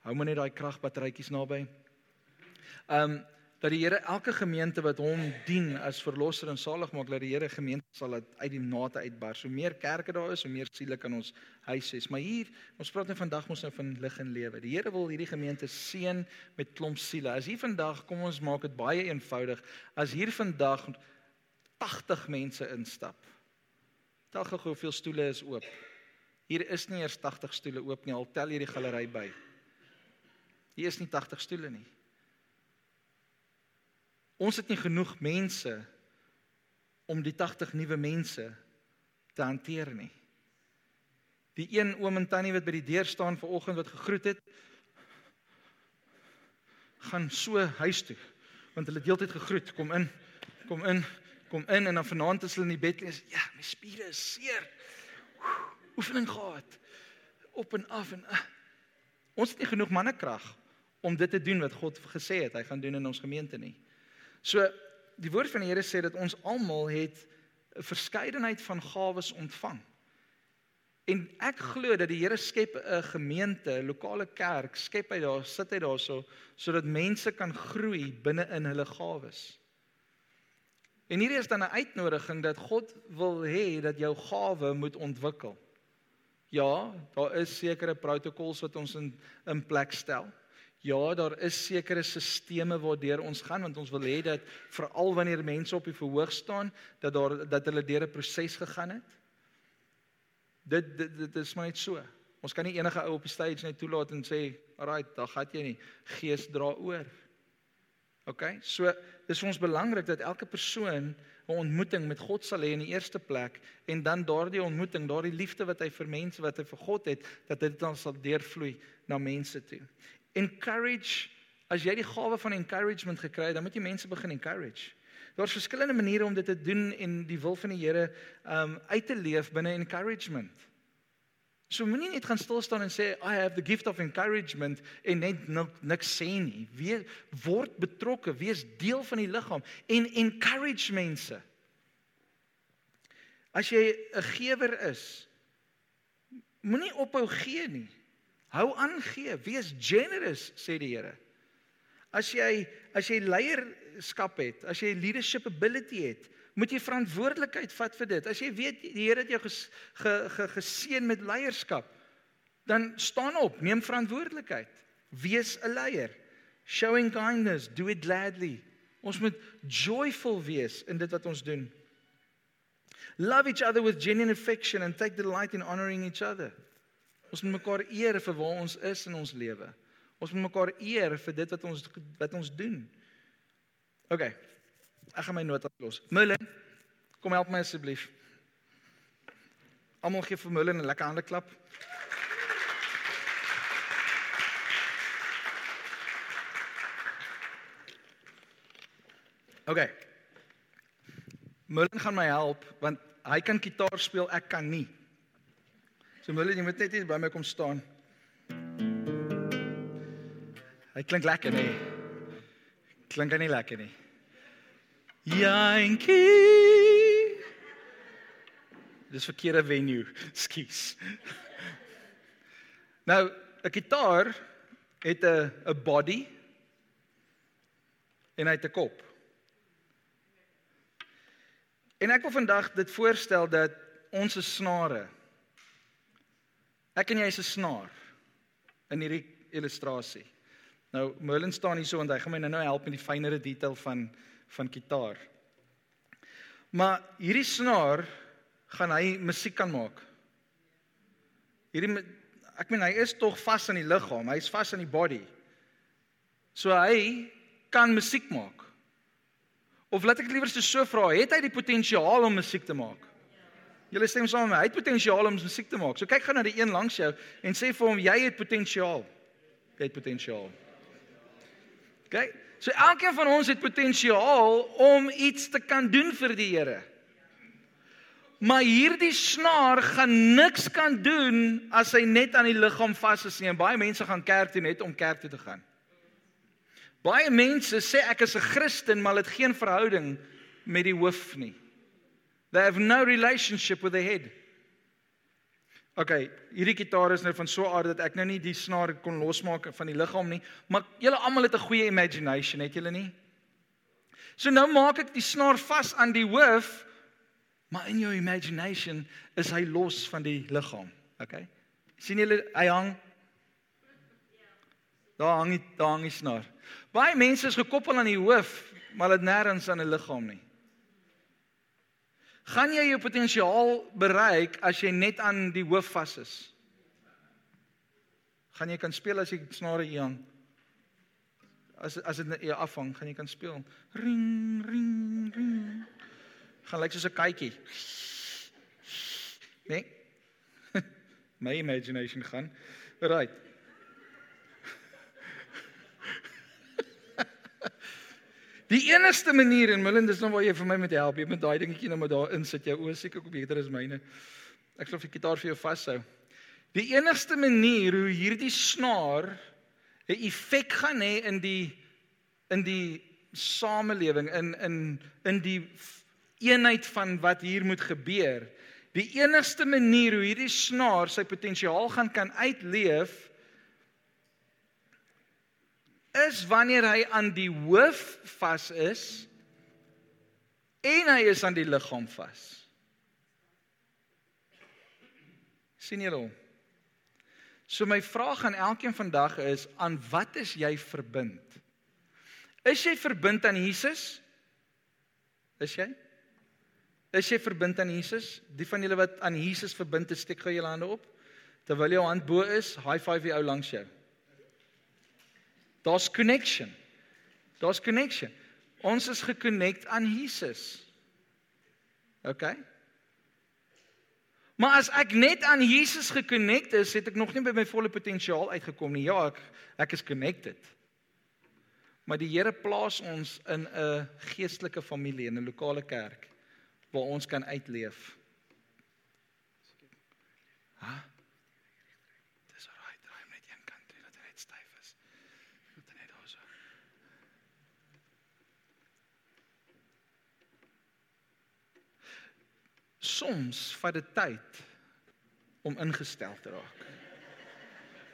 S2: Hou maar net daai kragbatterytjies naby. Ehm um, dat die Here elke gemeente wat hom dien as verlosser en saligmaker, dat die Here gemeente sal uit, die nate uitbars. So meer kerke daar is, so meer siele kan ons huis hê. Maar hier, ons praat net vandag mos nou van lig en lewe. Die Here wil hierdie gemeente seën met klomp siele. As hier vandag, kom ons maak dit baie eenvoudig. As hier vandag 80 mense instap. Tel gou hoeveel stoele is oop. Hier is nie eers 80 stoele oop nie, al tel jy die galery by. Hier is nie 80 stoele nie. Ons het nie genoeg mense om die 80 nuwe mense te hanteer nie. Die een oom en tannie wat by die deur staan vanoggend wat gegroet het, gaan so huis toe want hulle het heeltyd gegroet, kom in, kom in, kom in en dan vanaand as hulle in die bed lê, ja, my spiere is seer. Oefening gehad. Op en af en uh. ons het nie genoeg mannekrag om dit te doen wat God gesê het hy gaan doen in ons gemeente nie. So die woord van die Here sê dat ons almal het 'n verskeidenheid van gawes ontvang. En ek glo dat die Here skep 'n gemeente, 'n lokale kerk, skep hy daar, sit hy daarso sodat mense kan groei binne in hulle gawes. En hierdie is dan 'n uitnodiging dat God wil hê dat jou gawe moet ontwikkel. Ja, daar is sekere protokols wat ons in in plek stel. Ja, daar is sekere sisteme waardeur ons gaan want ons wil hê dat veral wanneer mense op die verhoog staan dat daar dat hulle deur 'n proses gegaan het. Dit dit dit is maar net so. Ons kan nie enige ou op die stage net toelaat en sê, "Alright, dan gaan jy nie. Gees dra oor." OK? So, dis vir ons belangrik dat elke persoon 'n ontmoeting met God sal hê in die eerste plek en dan daardie ontmoeting, daardie liefde wat hy vir mense wat hy vir God het, dat dit dan sal deurvloei na mense toe. Encourage as jy die gawe van encouragement gekry het, dan moet jy mense begin encourage. Daar's verskillende maniere om dit te doen en die wil van die Here um uit te leef binne encouragement. So moenie net gaan stil staan en sê I have the gift of encouragement en net niks sê nie. Wees word betrokke, wees deel van die liggaam en encourage mense. As jy 'n gewer is, moenie ophou gee nie. Hou aan gee, wees generous sê die Here. As jy as jy leierskap het, as jy leadership ability het, moet jy verantwoordelikheid vat vir dit. As jy weet die Here het jou ges, ge, ge, geseën met leierskap, dan staan op, neem verantwoordelikheid. Wees 'n leier. Showing kindness, do it gladly. Ons moet joyful wees in dit wat ons doen. Love each other with genuine affection and take delight in honoring each other. Ons moet mekaar eer vir waar ons is in ons lewe. Ons moet mekaar eer vir dit wat ons wat ons doen. OK. Ek gaan my nota los. Mullen, kom help my asseblief. Almal gee vir Mullen 'n lekker hande klap. OK. Mullen gaan my help want hy kan gitaar speel, ek kan nie. So Mullen, jy moet net hier by my kom staan. Hy klink lekker, nee. Klink hy nie lekker nie? Yankee. Dis verkeerde venue. Skus. Nou, 'n gitaar het 'n 'n body en hy het 'n kop. En ek wil vandag dit voorstel dat ons se snare Ek en jy is 'n snaar in hierdie illustrasie. Nou Merlin staan hier so en hy gaan my nou nou help met die fynere detail van van gitaar. Maar hierdie snaar gaan hy musiek kan maak. Hierdie ek meen hy is tog vas aan die liggaam, hy's vas aan die body. So hy kan musiek maak. Of laat ek liewer so vra, het hy die potensiaal om musiek te maak? Julle stem saam met my. Hy het potensiaal om musiek te maak. So kyk gou na die een langs jou en sê vir hom jy het potensiaal. Jy het potensiaal. OK? So elkeen van ons het potensiaal om iets te kan doen vir die Here. Maar hierdie snaar gaan niks kan doen as hy net aan die liggaam vas is nie. En baie mense gaan kerk toe net om kerk toe te gaan. Baie mense sê ek is 'n Christen, maar het geen verhouding met die hoof nie. They have no relationship with the head. Okay, hierdie gitaar is nou van so 'n aard dat ek nou nie die snaar kon losmaak van die liggaam nie, maar julle almal het 'n goeie imagination, het julle nie? So nou maak ek die snaar vas aan die hoof, maar in jou imagination is hy los van die liggaam. Okay? sien julle hy hang Daar hang die daar hang die snaar. Baie mense is gekoppel aan die hoof, maar dit nêrens aan 'n liggaam nie. Gaan jy jou potensiaal bereik as jy net aan die hoof vas is? Gaan jy kan speel as jy snare hier hang? As as dit jy afhang, gaan jy kan speel. Ring ring ring. Gaan lyk soos 'n katjie. Nee. *laughs* My imagination gaan. Right. Die enigste manier en Millen dis nou waar jy vir my moet help. Jy moet daai dingetjie nou maar daar insit. Jou oë seker ook beter as myne. Ek sal vir die gitaar vir jou vashou. Die enigste manier hoe hierdie snaar 'n effek gaan hê in die in die samelewing in in in die eenheid van wat hier moet gebeur. Die enigste manier hoe hierdie snaar sy potensiaal gaan kan uitleef is wanneer hy aan die hoof vas is en hy is aan die liggaam vas. sien julle hom? So my vraag aan elkeen vandag is aan wat is jy verbind? Is jy verbind aan Jesus? Is jy? Is jy verbind aan Jesus? Die van julle wat aan Jesus verbind is, steek gou julle hande op. Terwyl jou hand bo is, high five die ou langs jou. Daar's connection. Daar's connection. Ons is gekonnekt aan Jesus. OK? Maar as ek net aan Jesus gekonnekt is, het ek nog nie by my volle potensiaal uitgekom nie. Ja, ek ek is connected. Maar die Here plaas ons in 'n geestelike familie, in 'n lokale kerk waar ons kan uitleef. Ha? Huh? Soms vat dit tyd om ingestel te raak.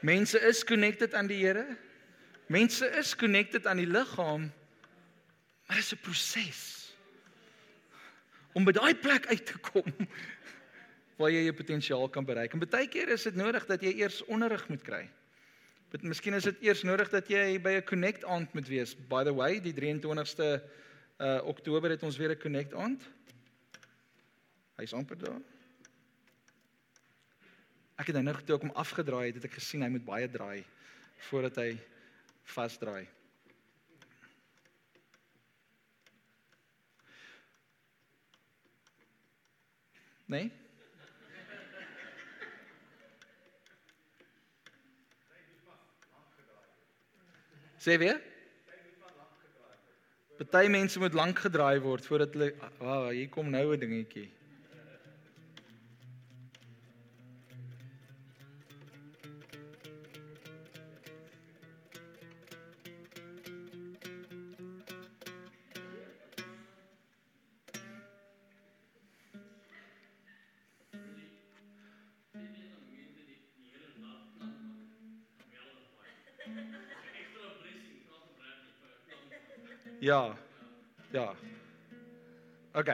S2: Mense is connected aan die Here. Mense is connected aan die liggaam. Maar dit is 'n proses om by daai plek uit te kom *laughs* waar jy jou potensiaal kan bereik. En baie keer is dit nodig dat jy eers onderrig moet kry. Dit miskien is dit eers nodig dat jy by 'n connect aand moet wees. By the way, die 23ste uh Oktober het ons weer 'n connect aand. Hy's amper daar. Ek het nou toe ek hom afgedraai het, het ek gesien hy moet baie draai voordat hy vasdraai. Nee? Sê weer? Party mense moet lank gedraai word voordat hulle, "Ag, hier kom nou 'n dingetjie." Ja. Ja. OK.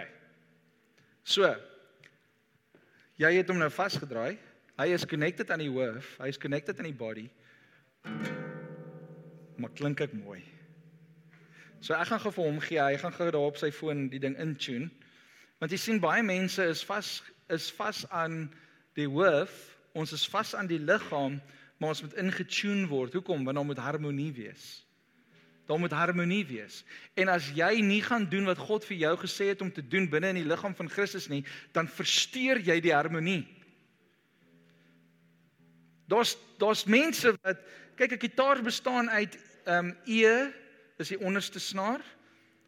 S2: So. Jy het hom nou vasgedraai. Hy is connected aan die hoof, hy is connected aan die body. Maar klink ek mooi. So ek gaan gou vir hom gee, hy gaan gou daar op sy foon die ding intune. Want jy sien baie mense is vas is vas aan die hoof, ons is vas aan die liggaam, maar ons moet ingetune word. Hoekom? Want daar moet harmonie wees. Daar moet harmonie wees. En as jy nie gaan doen wat God vir jou gesê het om te doen binne in die liggaam van Christus nie, dan versteur jy die harmonie. Daar's daar's mense wat kyk 'n gitaar bestaan uit ehm um, E is die onderste snaar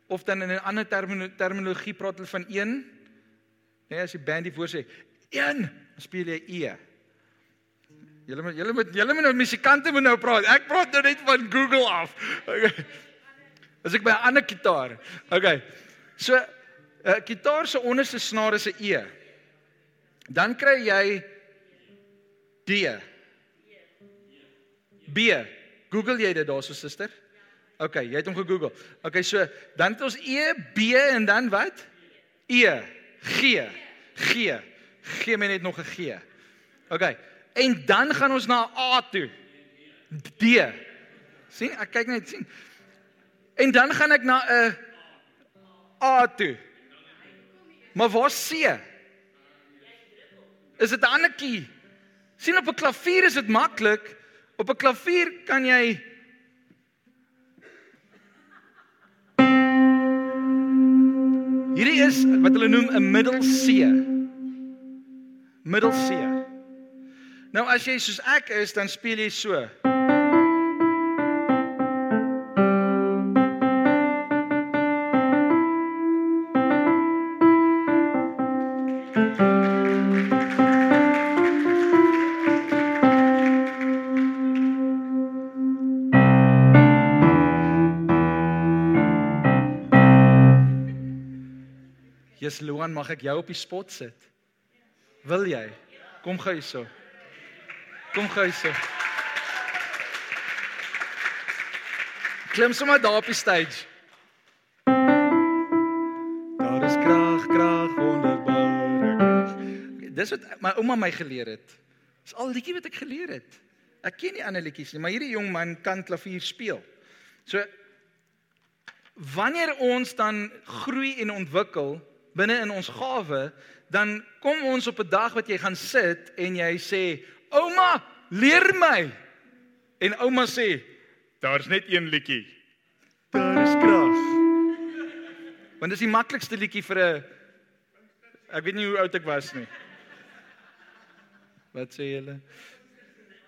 S2: of dan in 'n ander terminologie praat hulle van 1. Nee, as die band die voor sê 1, dan speel jy E. Julle moet julle moet julle moet nou musikante moet nou praat. Ek praat nou net van Google af. Okay. As ek by 'n ander kitaar. Okay. So 'n uh, kitaar se onderste snaar is 'n E. Dan kry jy D. B. Google jy dit daarso suster? OK, jy het hom gegoogel. OK, so dan het ons E, B en dan wat? E, G. G. Gee my net nog 'n G. OK. En dan gaan ons na A toe. D. sien, ek kyk net sien. En dan gaan ek na 'n A toe. Maar waar C? Is dit 'n ander key? sien op 'n klavier is dit maklik. Op 'n klavier kan jy Hierdie is wat hulle noem 'n middel C. Middel C. Nou as jy soos ek is, dan speel jy so. Jesus Loan, mag ek jou op die spot sit? Wil jy? Kom gou hierso. Kom gou hierso. Klim sommer daar op die stage. Daar is krag, krag, wonderbare krag. Dis wat my ouma my geleer het. Dis al liedjie wat ek geleer het. Ek ken nie ander liedjies nie, maar hierdie jong man kan klavier speel. So wanneer ons dan groei en ontwikkel binne in ons gawe, dan kom ons op 'n dag wat jy gaan sit en jy sê, "Ouma, leer my." En ouma sê, "Daar's net een liedjie. Daar is krag." Want dis die maklikste liedjie vir 'n ek weet nie hoe oud ek was nie. Wat sê julle?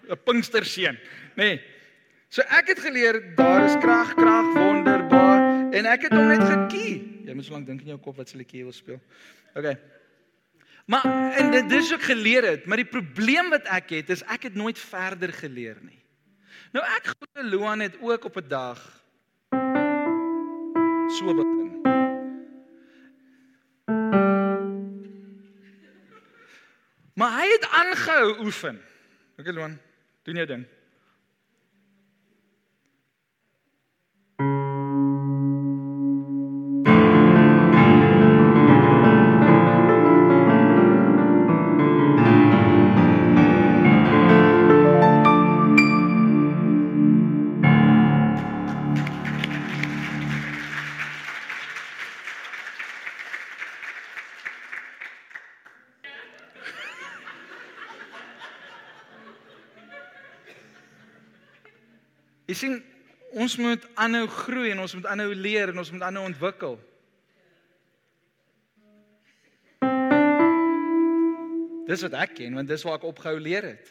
S2: 'n Pinksterseun, nê? Nee. So ek het geleer daar is krag, krag, wonderbaar en ek het hom net gekie. Jy moet so lank dink in jou kop wat se liedjie jy wil speel. OK. Maar en dit dis ook geleer het, maar die probleem wat ek het is ek het nooit verder geleer nie. Nou ek glo Loan het ook op 'n dag so begin. Maar hy het aangehou oefen. OK Loan, doen jou ding. Ons moet aanhou groei en ons moet aanhou leer en ons moet aanhou ontwikkel. Dis wat ek ken want dis waar ek opgehou leer het.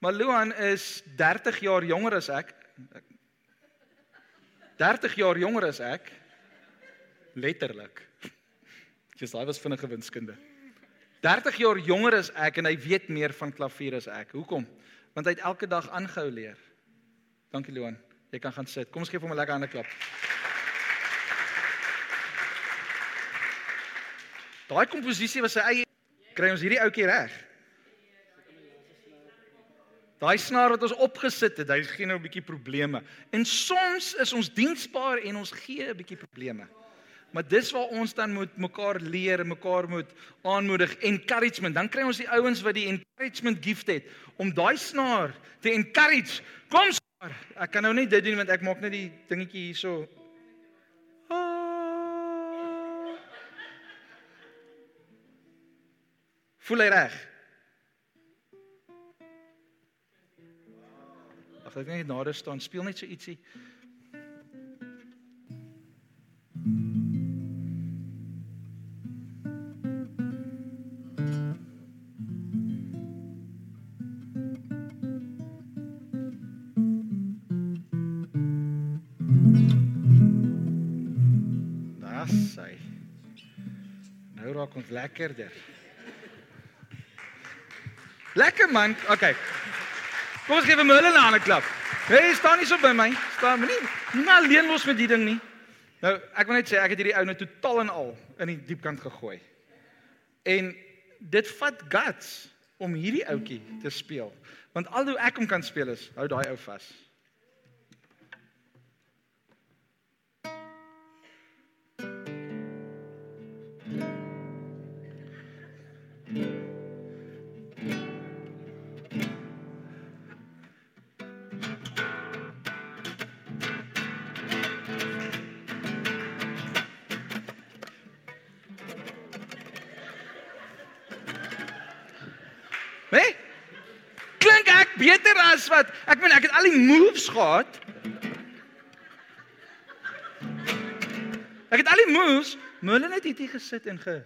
S2: Maar Luan is 30 jaar jonger as ek. 30 jaar jonger as ek. Letterlik. Dis daai was vinnige winskunde. 30 jaar jonger as ek en hy weet meer van klavier as ek. Hoekom? Want hy het elke dag aangehou leer. Dankie Loan. Jy kan gaan sit. Kom ons gee hom 'n lekker hande klap. Daai komposisie was sy eie kry ons hierdie ouetjie reg. Daai snaar wat ons opgesit het, hy gee nou 'n bietjie probleme. En soms is ons diensbaar en ons gee 'n bietjie probleme. Maar dis waar ons dan moet mekaar leer, mekaar moet aanmoedig, encouragement. Dan kry ons die ouens wat die encouragement gift het om daai snaar te encourage. Kom Maar ek kan nou net dit doen want ek maak net die dingetjie hierso. Ah. Voel hy reg? Ag ek net nader staan, speel net so ietsie. Ons lekkerder. Lekker man. Okay. Kom ons gee 'n hulle 'n ander klap. Hey, staan nie so by my. Staan nie. Nie maar alleen los met die ding nie. Nou, ek wil net sê ek het hierdie ou net totaal en al in die diep kant gegooi. En dit vat guts om hierdie ouetjie te speel. Want al hoe ek hom kan speel is, hou daai ou vas. Hè? Klink ek beter as wat ek meen ek het al die moves gehad. Ek het al die moves, maar hulle net hier gesit en ge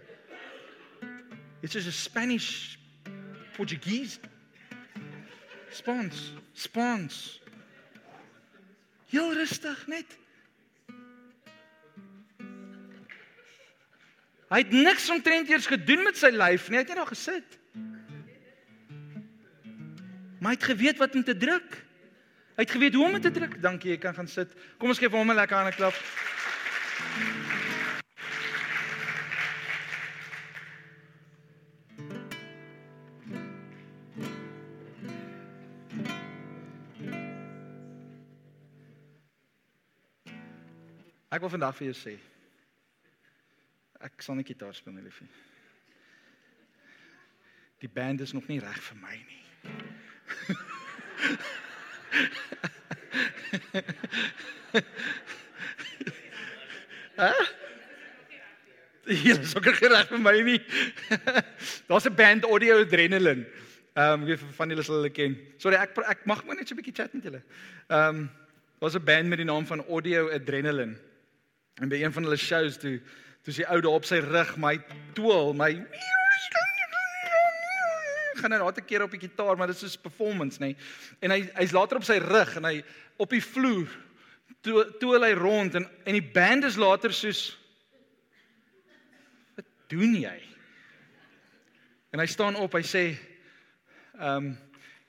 S2: Dit is 'n Spanish Portuguese Spons, spons. Heel rustig net. Hy het niks omtrent eers gedoen met sy lyf nie. Hy het net daar gesit. Maar hy het geweet wat om te druk. Hy het geweet hoe om te druk. Dankie, jy kan gaan sit. Kom ons gee vir hom 'n lekker hande klap. Ek wil vandag vir jou sê. Ek sal net gitaar speel, my liefie. Die band is nog nie reg vir my nie. *laughs* Hæ? Hier is ook reg vir my nie. *laughs* Daar's 'n band Audio Adrenaline. Ehm um, wie van julle sal hulle ken. Sorry, ek ek mag maar net so 'n bietjie chat met julle. Ehm um, daar's 'n band met die naam van Audio Adrenaline. En by een van hulle shows toe toe sy ou daar op sy rug my tool, my gaan hy daar te keer op die gitaar, maar dit is soos performance, nê. Nee. En hy hy's later op sy rug en hy op die vloer toe toe hy rond en en die band is later soos Wat doen jy? En hy staan op, hy sê um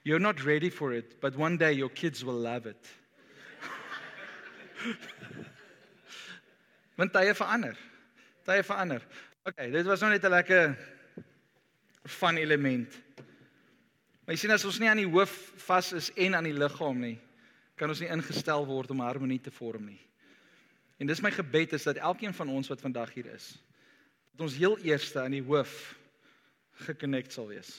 S2: you're not ready for it, but one day your kids will love it. *laughs* Want tye verander. Tye verander. Okay, dit was nou net 'n lekker van element. Maar jy sien as ons nie aan die hoof vas is en aan die liggaam nie, kan ons nie ingestel word om harmonie te vorm nie. En dis my gebed is dat elkeen van ons wat vandag hier is, dat ons heel eerste aan die hoof gekonnekt sal wees.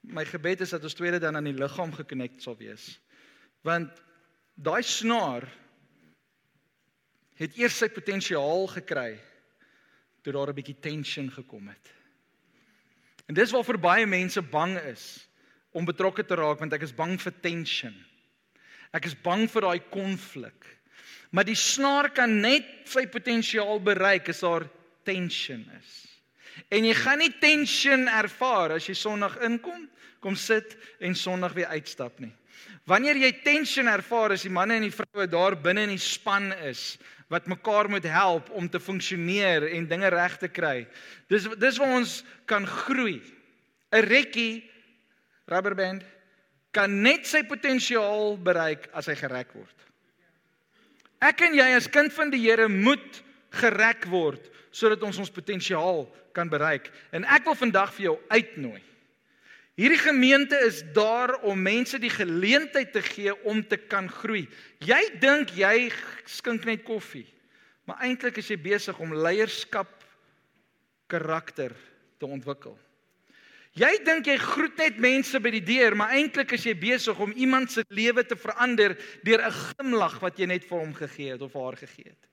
S2: My gebed is dat ons tweede dan aan die liggaam gekonnekt sal wees. Want daai snaar het eers sy potensiaal gekry toe daar 'n bietjie tension gekom het. En dis waarvoor baie mense bang is om betrokke te raak want ek is bang vir tension. Ek is bang vir daai konflik. Maar die snaar kan net sy potensiaal bereik as daar tension is. En jy gaan nie tension ervaar as jy Sondag inkom, kom sit en Sondag weer uitstap nie. Wanneer jy tension ervaar as die manne en die vroue daar binne in die span is, wat mekaar moet help om te funksioneer en dinge reg te kry. Dis dis waar ons kan groei. 'n Rekkie rubberband kan net sy potensiaal bereik as hy gerek word. Ek en jy as kind van die Here moet gerek word sodat ons ons potensiaal kan bereik. En ek wil vandag vir jou uitnooi. Hierdie gemeente is daar om mense die geleentheid te gee om te kan groei. Jy dink jy skink net koffie. Maar eintlik is jy besig om leierskap karakter te ontwikkel. Jy dink jy groet net mense by die deur, maar eintlik is jy besig om iemand se lewe te verander deur 'n glimlag wat jy net vir hom gegee het of haar gegee het.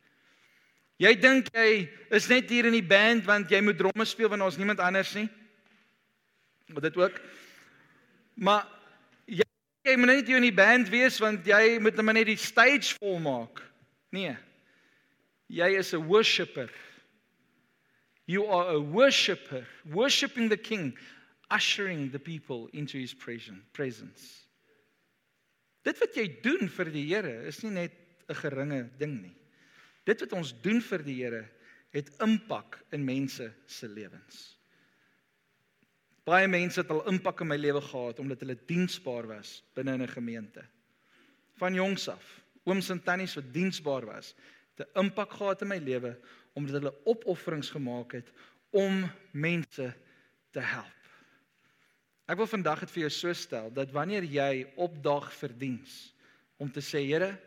S2: Jy dink jy is net hier in die band want jy moet dromme speel want ons niemand anders nie. Maar dit ook. Maar jy jy moet net hier in die band wees want jy moet net die stage vol maak. Nee. Jy is 'n worshipper. You are a worshipper, worshiping the king, ushering the people into his presence. Dit wat jy doen vir die Here is nie net 'n geringe ding nie. Dit wat ons doen vir die Here het impak in mense se lewens. Baie mense het al impak in my lewe gehad omdat hulle diensbaar was binne 'n gemeente. Van jongs af, ooms en tannies wat diensbaar was, het 'n impak gehad in my lewe omdat hulle opofferings gemaak het om mense te help. Ek wil vandag dit vir jou so stel dat wanneer jy opdag vir diens om te sê Here,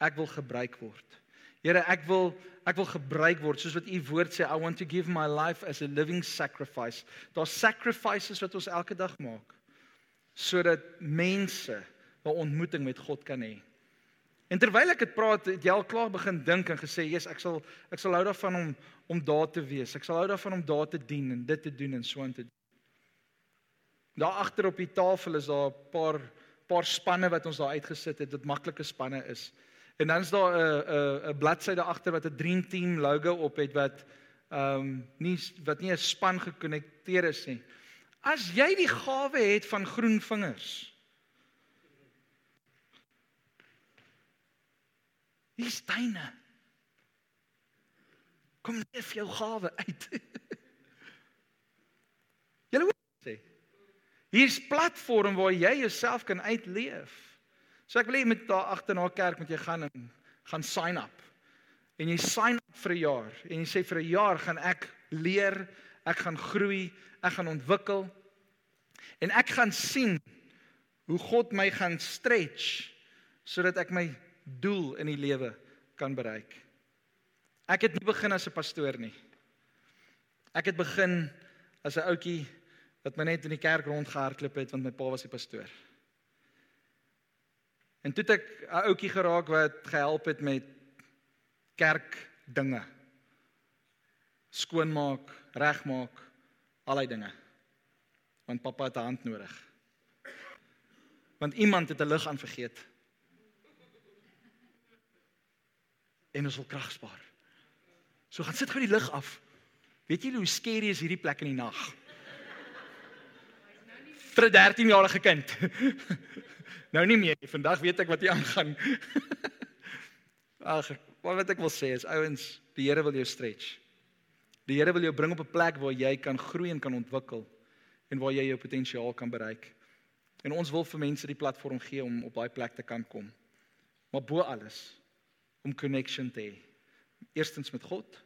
S2: ek wil gebruik word. Here, ek wil ek wil gebruik word soos wat u woord sê, I want to give my life as a living sacrifice. Daar's sacrifices wat ons elke dag maak sodat mense 'n ontmoeting met God kan hê. En terwyl ek dit praat, het jy al klaar begin dink en gesê, "Jesus, ek sal ek sal hou daarvan om om daar te wees. Ek sal hou daarvan om daar te dien en dit te doen en so aan te doen." Daar agter op die tafel is daar 'n paar paar spanne wat ons daar uitgesit het, dit maklike spanne is. En dan is daar 'n 'n 'n bladsy daar agter wat 'n Dream Team logo op het wat ehm um, nie wat nie 'n span gekonnekteer is nie. As jy die gawe het van groen vingers, Hier's tuine. Kom leef jou gawe uit. *laughs* Julle hoor sê. Hier's platform waar jy jouself kan uitleef. So ek wil hê met daar agter na kerk moet jy gaan en gaan sign up. En jy sign up vir 'n jaar en jy sê vir 'n jaar gaan ek leer, ek gaan groei, ek gaan ontwikkel. En ek gaan sien hoe God my gaan stretch sodat ek my doel in die lewe kan bereik. Ek het nie begin as 'n pastoor nie. Ek het begin as 'n ouetjie wat my net in die kerk rondgehardloop het want my pa was die pastoor. En toe het ek 'n ouetjie geraak wat gehelp het met kerk dinge. Skoonmaak, regmaak, allei dinge. Want pappa het 'n hand nodig. Want iemand het 'n lig aan vergeet. en ons wil krag spaar. So gaan sit gou die lig af. Weet julle hoe skerry is hierdie plek in die nag? Vir 'n 13-jarige kind. *laughs* Nou nie meer. Vandag weet ek wat hier aangaan. Ag, wat ek wil sê is ouens, die Here wil jou stretch. Die Here wil jou bring op 'n plek waar jy kan groei en kan ontwikkel en waar jy jou potensiaal kan bereik. En ons wil vir mense die platform gee om op daai plek te kan kom. Maar bo alles om connection te hê. Eerstens met God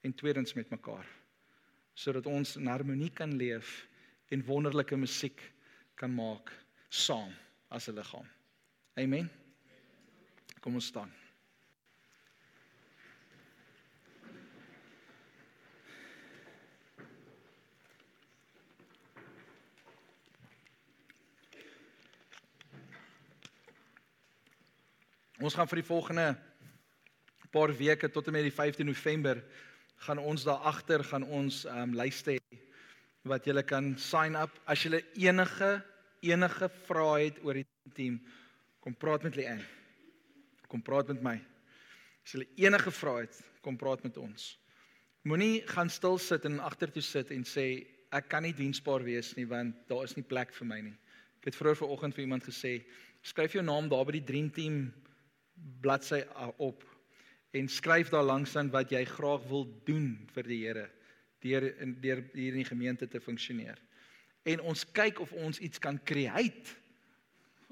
S2: en tweedens met mekaar. Sodat ons in harmonie kan leef en wonderlike musiek kan maak saam as 'n liggaam. Amen. Kom ons staan. Ons gaan vir die volgende paar weke tot en met die 15 November gaan ons daar agter gaan ons ehm um, lyste hê wat jy kan sign up as jy enige enige vrae het oor die team kom praat met Leanne kom praat met my. As jy enige vrae het kom praat met ons. Moenie gaan stil sit en agtertoe sit en sê ek kan nie diensbaar wees nie want daar is nie plek vir my nie. Ek het vroeër vanoggend vir iemand gesê skryf jou naam daar by die dream team bladsy op en skryf daar langs aan wat jy graag wil doen vir die Here deur in deur hier in die gemeente te funksioneer. En ons kyk of ons iets kan create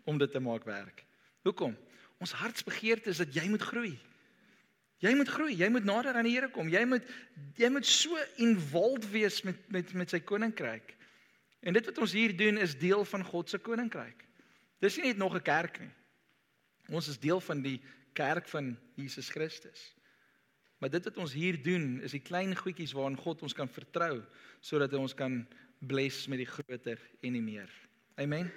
S2: om dit te maak werk. Hoekom? Ons hartsbegeerte is dat jy moet groei. Jy moet groei, jy moet nader aan die Here kom. Jy moet jy moet so involved wees met met met sy koninkryk. En dit wat ons hier doen is deel van God se koninkryk. Dis nie net nog 'n kerk nie. Ons is deel van die kerk van Jesus Christus. Maar dit wat ons hier doen is die klein goedjies waaraan God ons kan vertrou sodat hy ons kan bless met die groter en die meer. Amen.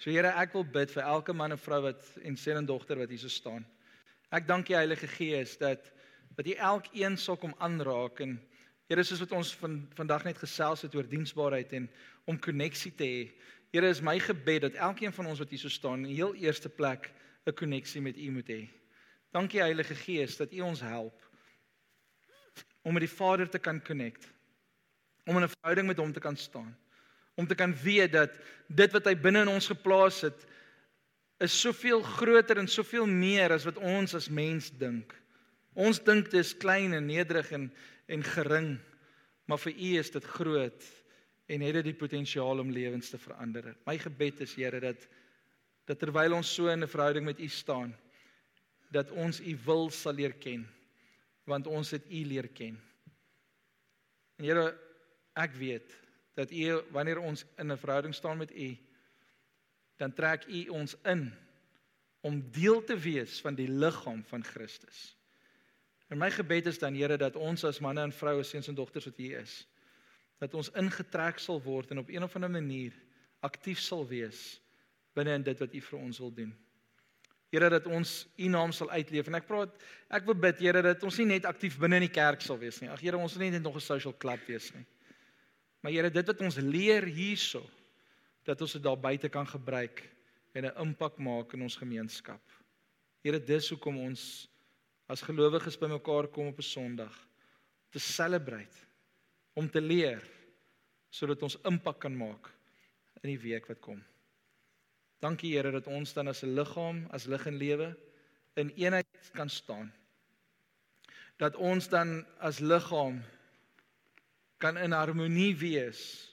S2: So Here, ek wil bid vir elke man en vrou wat en seun en dogter wat hier so staan. Ek dank die Heilige Gees dat dat U elkeen sal kom aanraak en Here, soos wat ons van vandag net gesels het oor diensbaarheid en om koneksie te hê. Here, is my gebed dat elkeen van ons wat hier so staan, in heel eerste plek 'n koneksie met U moet hê. Dankie Heilige Gees dat U ons help om met die Vader te kan connect. Om in 'n verhouding met hom te kan staan. Om te kan weet dat dit wat hy binne in ons geplaas het is soveel groter en soveel meer as wat ons as mens dink. Ons dink dit is klein en nederig en en gering, maar vir U is dit groot en het dit die potensiaal om lewens te verander. My gebed is Here dat dat terwyl ons so in 'n verhouding met U staan, dat ons u wil sal leer ken want ons het u leer ken. En Here, ek weet dat u wanneer ons in 'n verhouding staan met u dan trek u ons in om deel te wees van die liggaam van Christus. En my gebed is dan Here dat ons as manne en vroue, seuns en dogters wat hier is, dat ons ingetrek sal word en op een of ander manier aktief sal wees binne in dit wat U vir ons wil doen. Here dat ons U naam sal uitleef en ek praat ek wil bid Here dat ons nie net aktief binne in die kerk sal wees nie. Ag Here, ons wil nie net nog 'n social club wees nie. Maar Here, dit wat ons leer hierso dat ons dit daar buite kan gebruik en 'n impak maak in ons gemeenskap. Here, dis hoekom ons as gelowiges bymekaar kom op 'n Sondag te celebrate, om te leer sodat ons impak kan maak in die week wat kom. Dankie Here dat ons dan as 'n liggaam, as lig en lewe in eenheid kan staan. Dat ons dan as liggaam kan in harmonie wees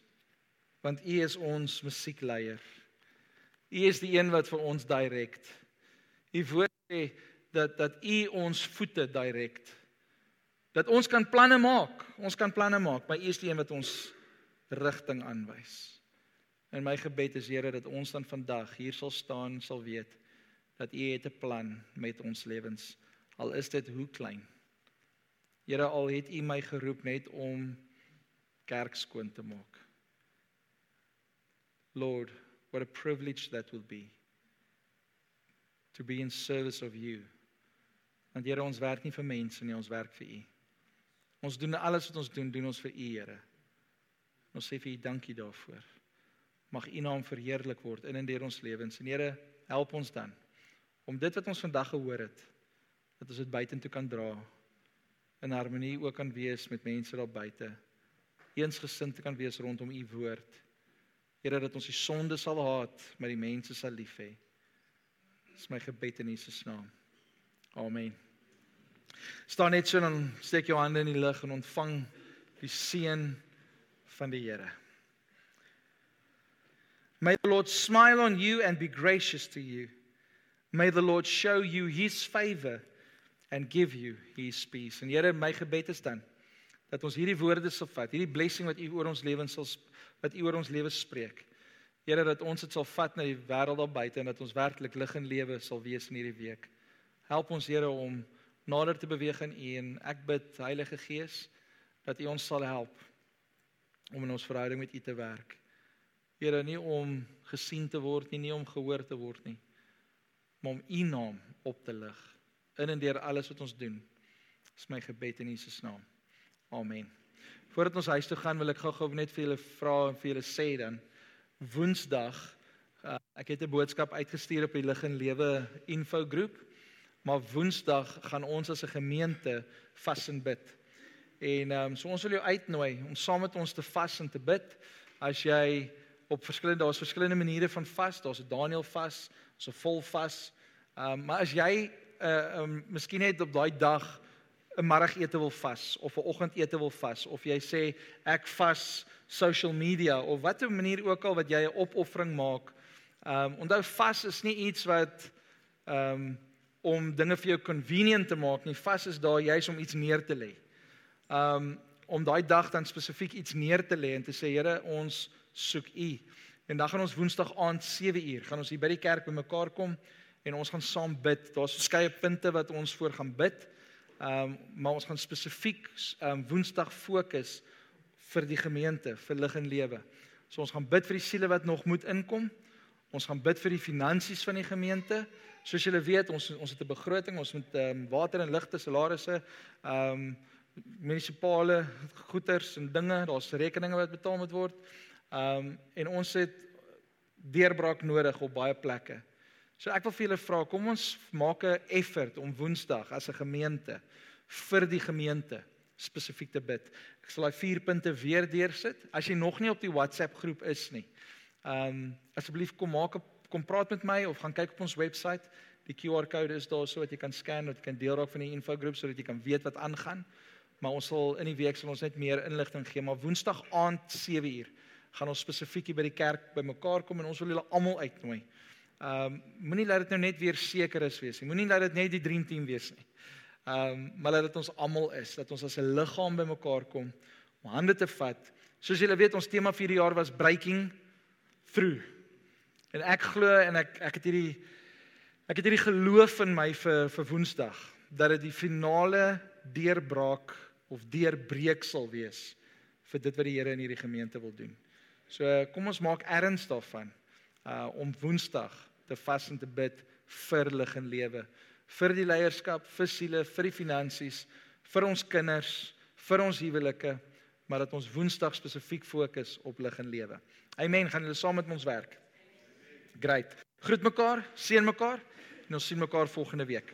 S2: want U is ons musiekleier. U is die een wat vir ons direk. U woord sê dat dat U ons voete direk. Dat ons kan planne maak. Ons kan planne maak, maar U is die een wat ons rigting aanwys. En my gebed is Here dat ons dan vandag hier sal staan, sal weet dat U het 'n plan met ons lewens. Al is dit hoe klein. Here, al het U my geroep net om kerk skoon te maak. Lord, what a privilege that will be to be in service of you. Want Here, ons werk nie vir mense nie, ons werk vir U. Ons doen alles wat ons doen, doen ons vir U, Here. Ons sê vir U dankie daarvoor mag U naam verheerlik word in en deur ons lewens. En Here, help ons dan om dit wat ons vandag gehoor het, dat ons dit buitentoe kan dra in harmonie ook kan wees met mense daar buite. Eensgesind kan wees rondom U woord. Here, dat ons die sonde sal haat, maar die mense sal lief hê. Dis my gebed in Jesus naam. Amen. Staan net so en steek jou hande in die lug en ontvang die seën van die Here. May the Lord smile on you and be gracious to you. May the Lord show you his favor and give you his peace. En Here, my gebed is dan dat ons hierdie woorde sal vat, hierdie blessing wat U oor ons lewens sal wat U oor ons lewe spreek. Here, dat ons dit sal vat na die wêreld daar buite en dat ons werklik lig en lewe sal wees in hierdie week. Help ons Here om nader te beweeg in U en ek bid Heilige Gees dat U ons sal help om in ons verhouding met U te werk. Here nie om gesien te word nie, nie om gehoor te word nie, maar om U naam op te lig in en deur alles wat ons doen. Dis my gebed in Jesus naam. Amen. Voordat ons huis toe gaan, wil ek gou-gou net vir julle vra en vir julle sê dan Woensdag uh, ek het 'n boodskap uitgestuur op die lig en lewe info groep, maar Woensdag gaan ons as 'n gemeente vas en bid. En ehm um, so ons wil jou uitnooi om saam met ons te vas en te bid. As jy op verskillende daar's verskillende maniere van vas. Daar's 'n Daniel vas, so vol vas. Ehm um, maar as jy 'n uh, um, miskien net op daai dag 'n middagete wil vas of 'n oggendete wil vas of jy sê ek vas social media of watter manier ook al wat jy 'n opoffering maak. Ehm um, onthou vas is nie iets wat ehm um, om dinge vir jou convenient te maak nie. Vas is daar juis om iets neer te lê. Ehm um, om daai dag dan spesifiek iets neer te lê en te sê Here ons soek U. En dan gaan ons Woensdag aand 7uur gaan ons hier by die kerk bymekaar kom en ons gaan saam bid. Daar's verskeie punte wat ons voor gaan bid. Ehm um, maar ons gaan spesifiek ehm um, Woensdag fokus vir die gemeente, vir lig en lewe. So ons gaan bid vir die siele wat nog moet inkom. Ons gaan bid vir die finansies van die gemeente. Soos julle weet, ons ons het 'n begroting, ons moet ehm um, water en ligte salarisse, ehm um, munisipale goederes en dinge, daar's rekeninge wat betaal moet word. Ehm um, en ons het deurbraak nodig op baie plekke. So ek wil vir julle vra, kom ons maak 'n effort om Woensdag as 'n gemeente vir die gemeente spesifiek te bid. Ek sal daai vier punte weer deursit. As jy nog nie op die WhatsApp groep is nie, ehm um, asseblief kom maak 'n kom praat met my of gaan kyk op ons webwerf. Die QR-kode is daar so dat jy kan scan dat jy kan deel raak van die infogroep sodat jy kan weet wat aangaan. Maar ons sal in die week sal ons net meer inligting gee, maar Woensdag aand 7uur gaan ons spesifiek hier by die kerk bymekaar kom en ons wil julle almal uitnooi. Ehm um, moenie laat dit nou net weer seker is wees nie. Moenie laat dit net die dream team wees nie. Ehm um, maar laat dit ons almal is, dat ons as 'n liggaam bymekaar kom om hande te vat. Soos julle weet, ons tema vir hierdie jaar was breaking through. En ek glo en ek ek het hierdie ek het hierdie geloof in my vir vir Woensdag dat dit die finale deurbraak of deurbreek sal wees vir dit wat die Here in hierdie gemeente wil doen. So kom ons maak erns daarvan uh om Woensdag te vas en te bid vir lig en lewe, vir die leierskap, vir siele, vir die finansies, vir ons kinders, vir ons huwelike, maar dat ons Woensdag spesifiek fokus op lig en lewe. Amen. Gaan julle saam met ons werk? Great. Groet mekaar, seën mekaar en ons sien mekaar volgende week.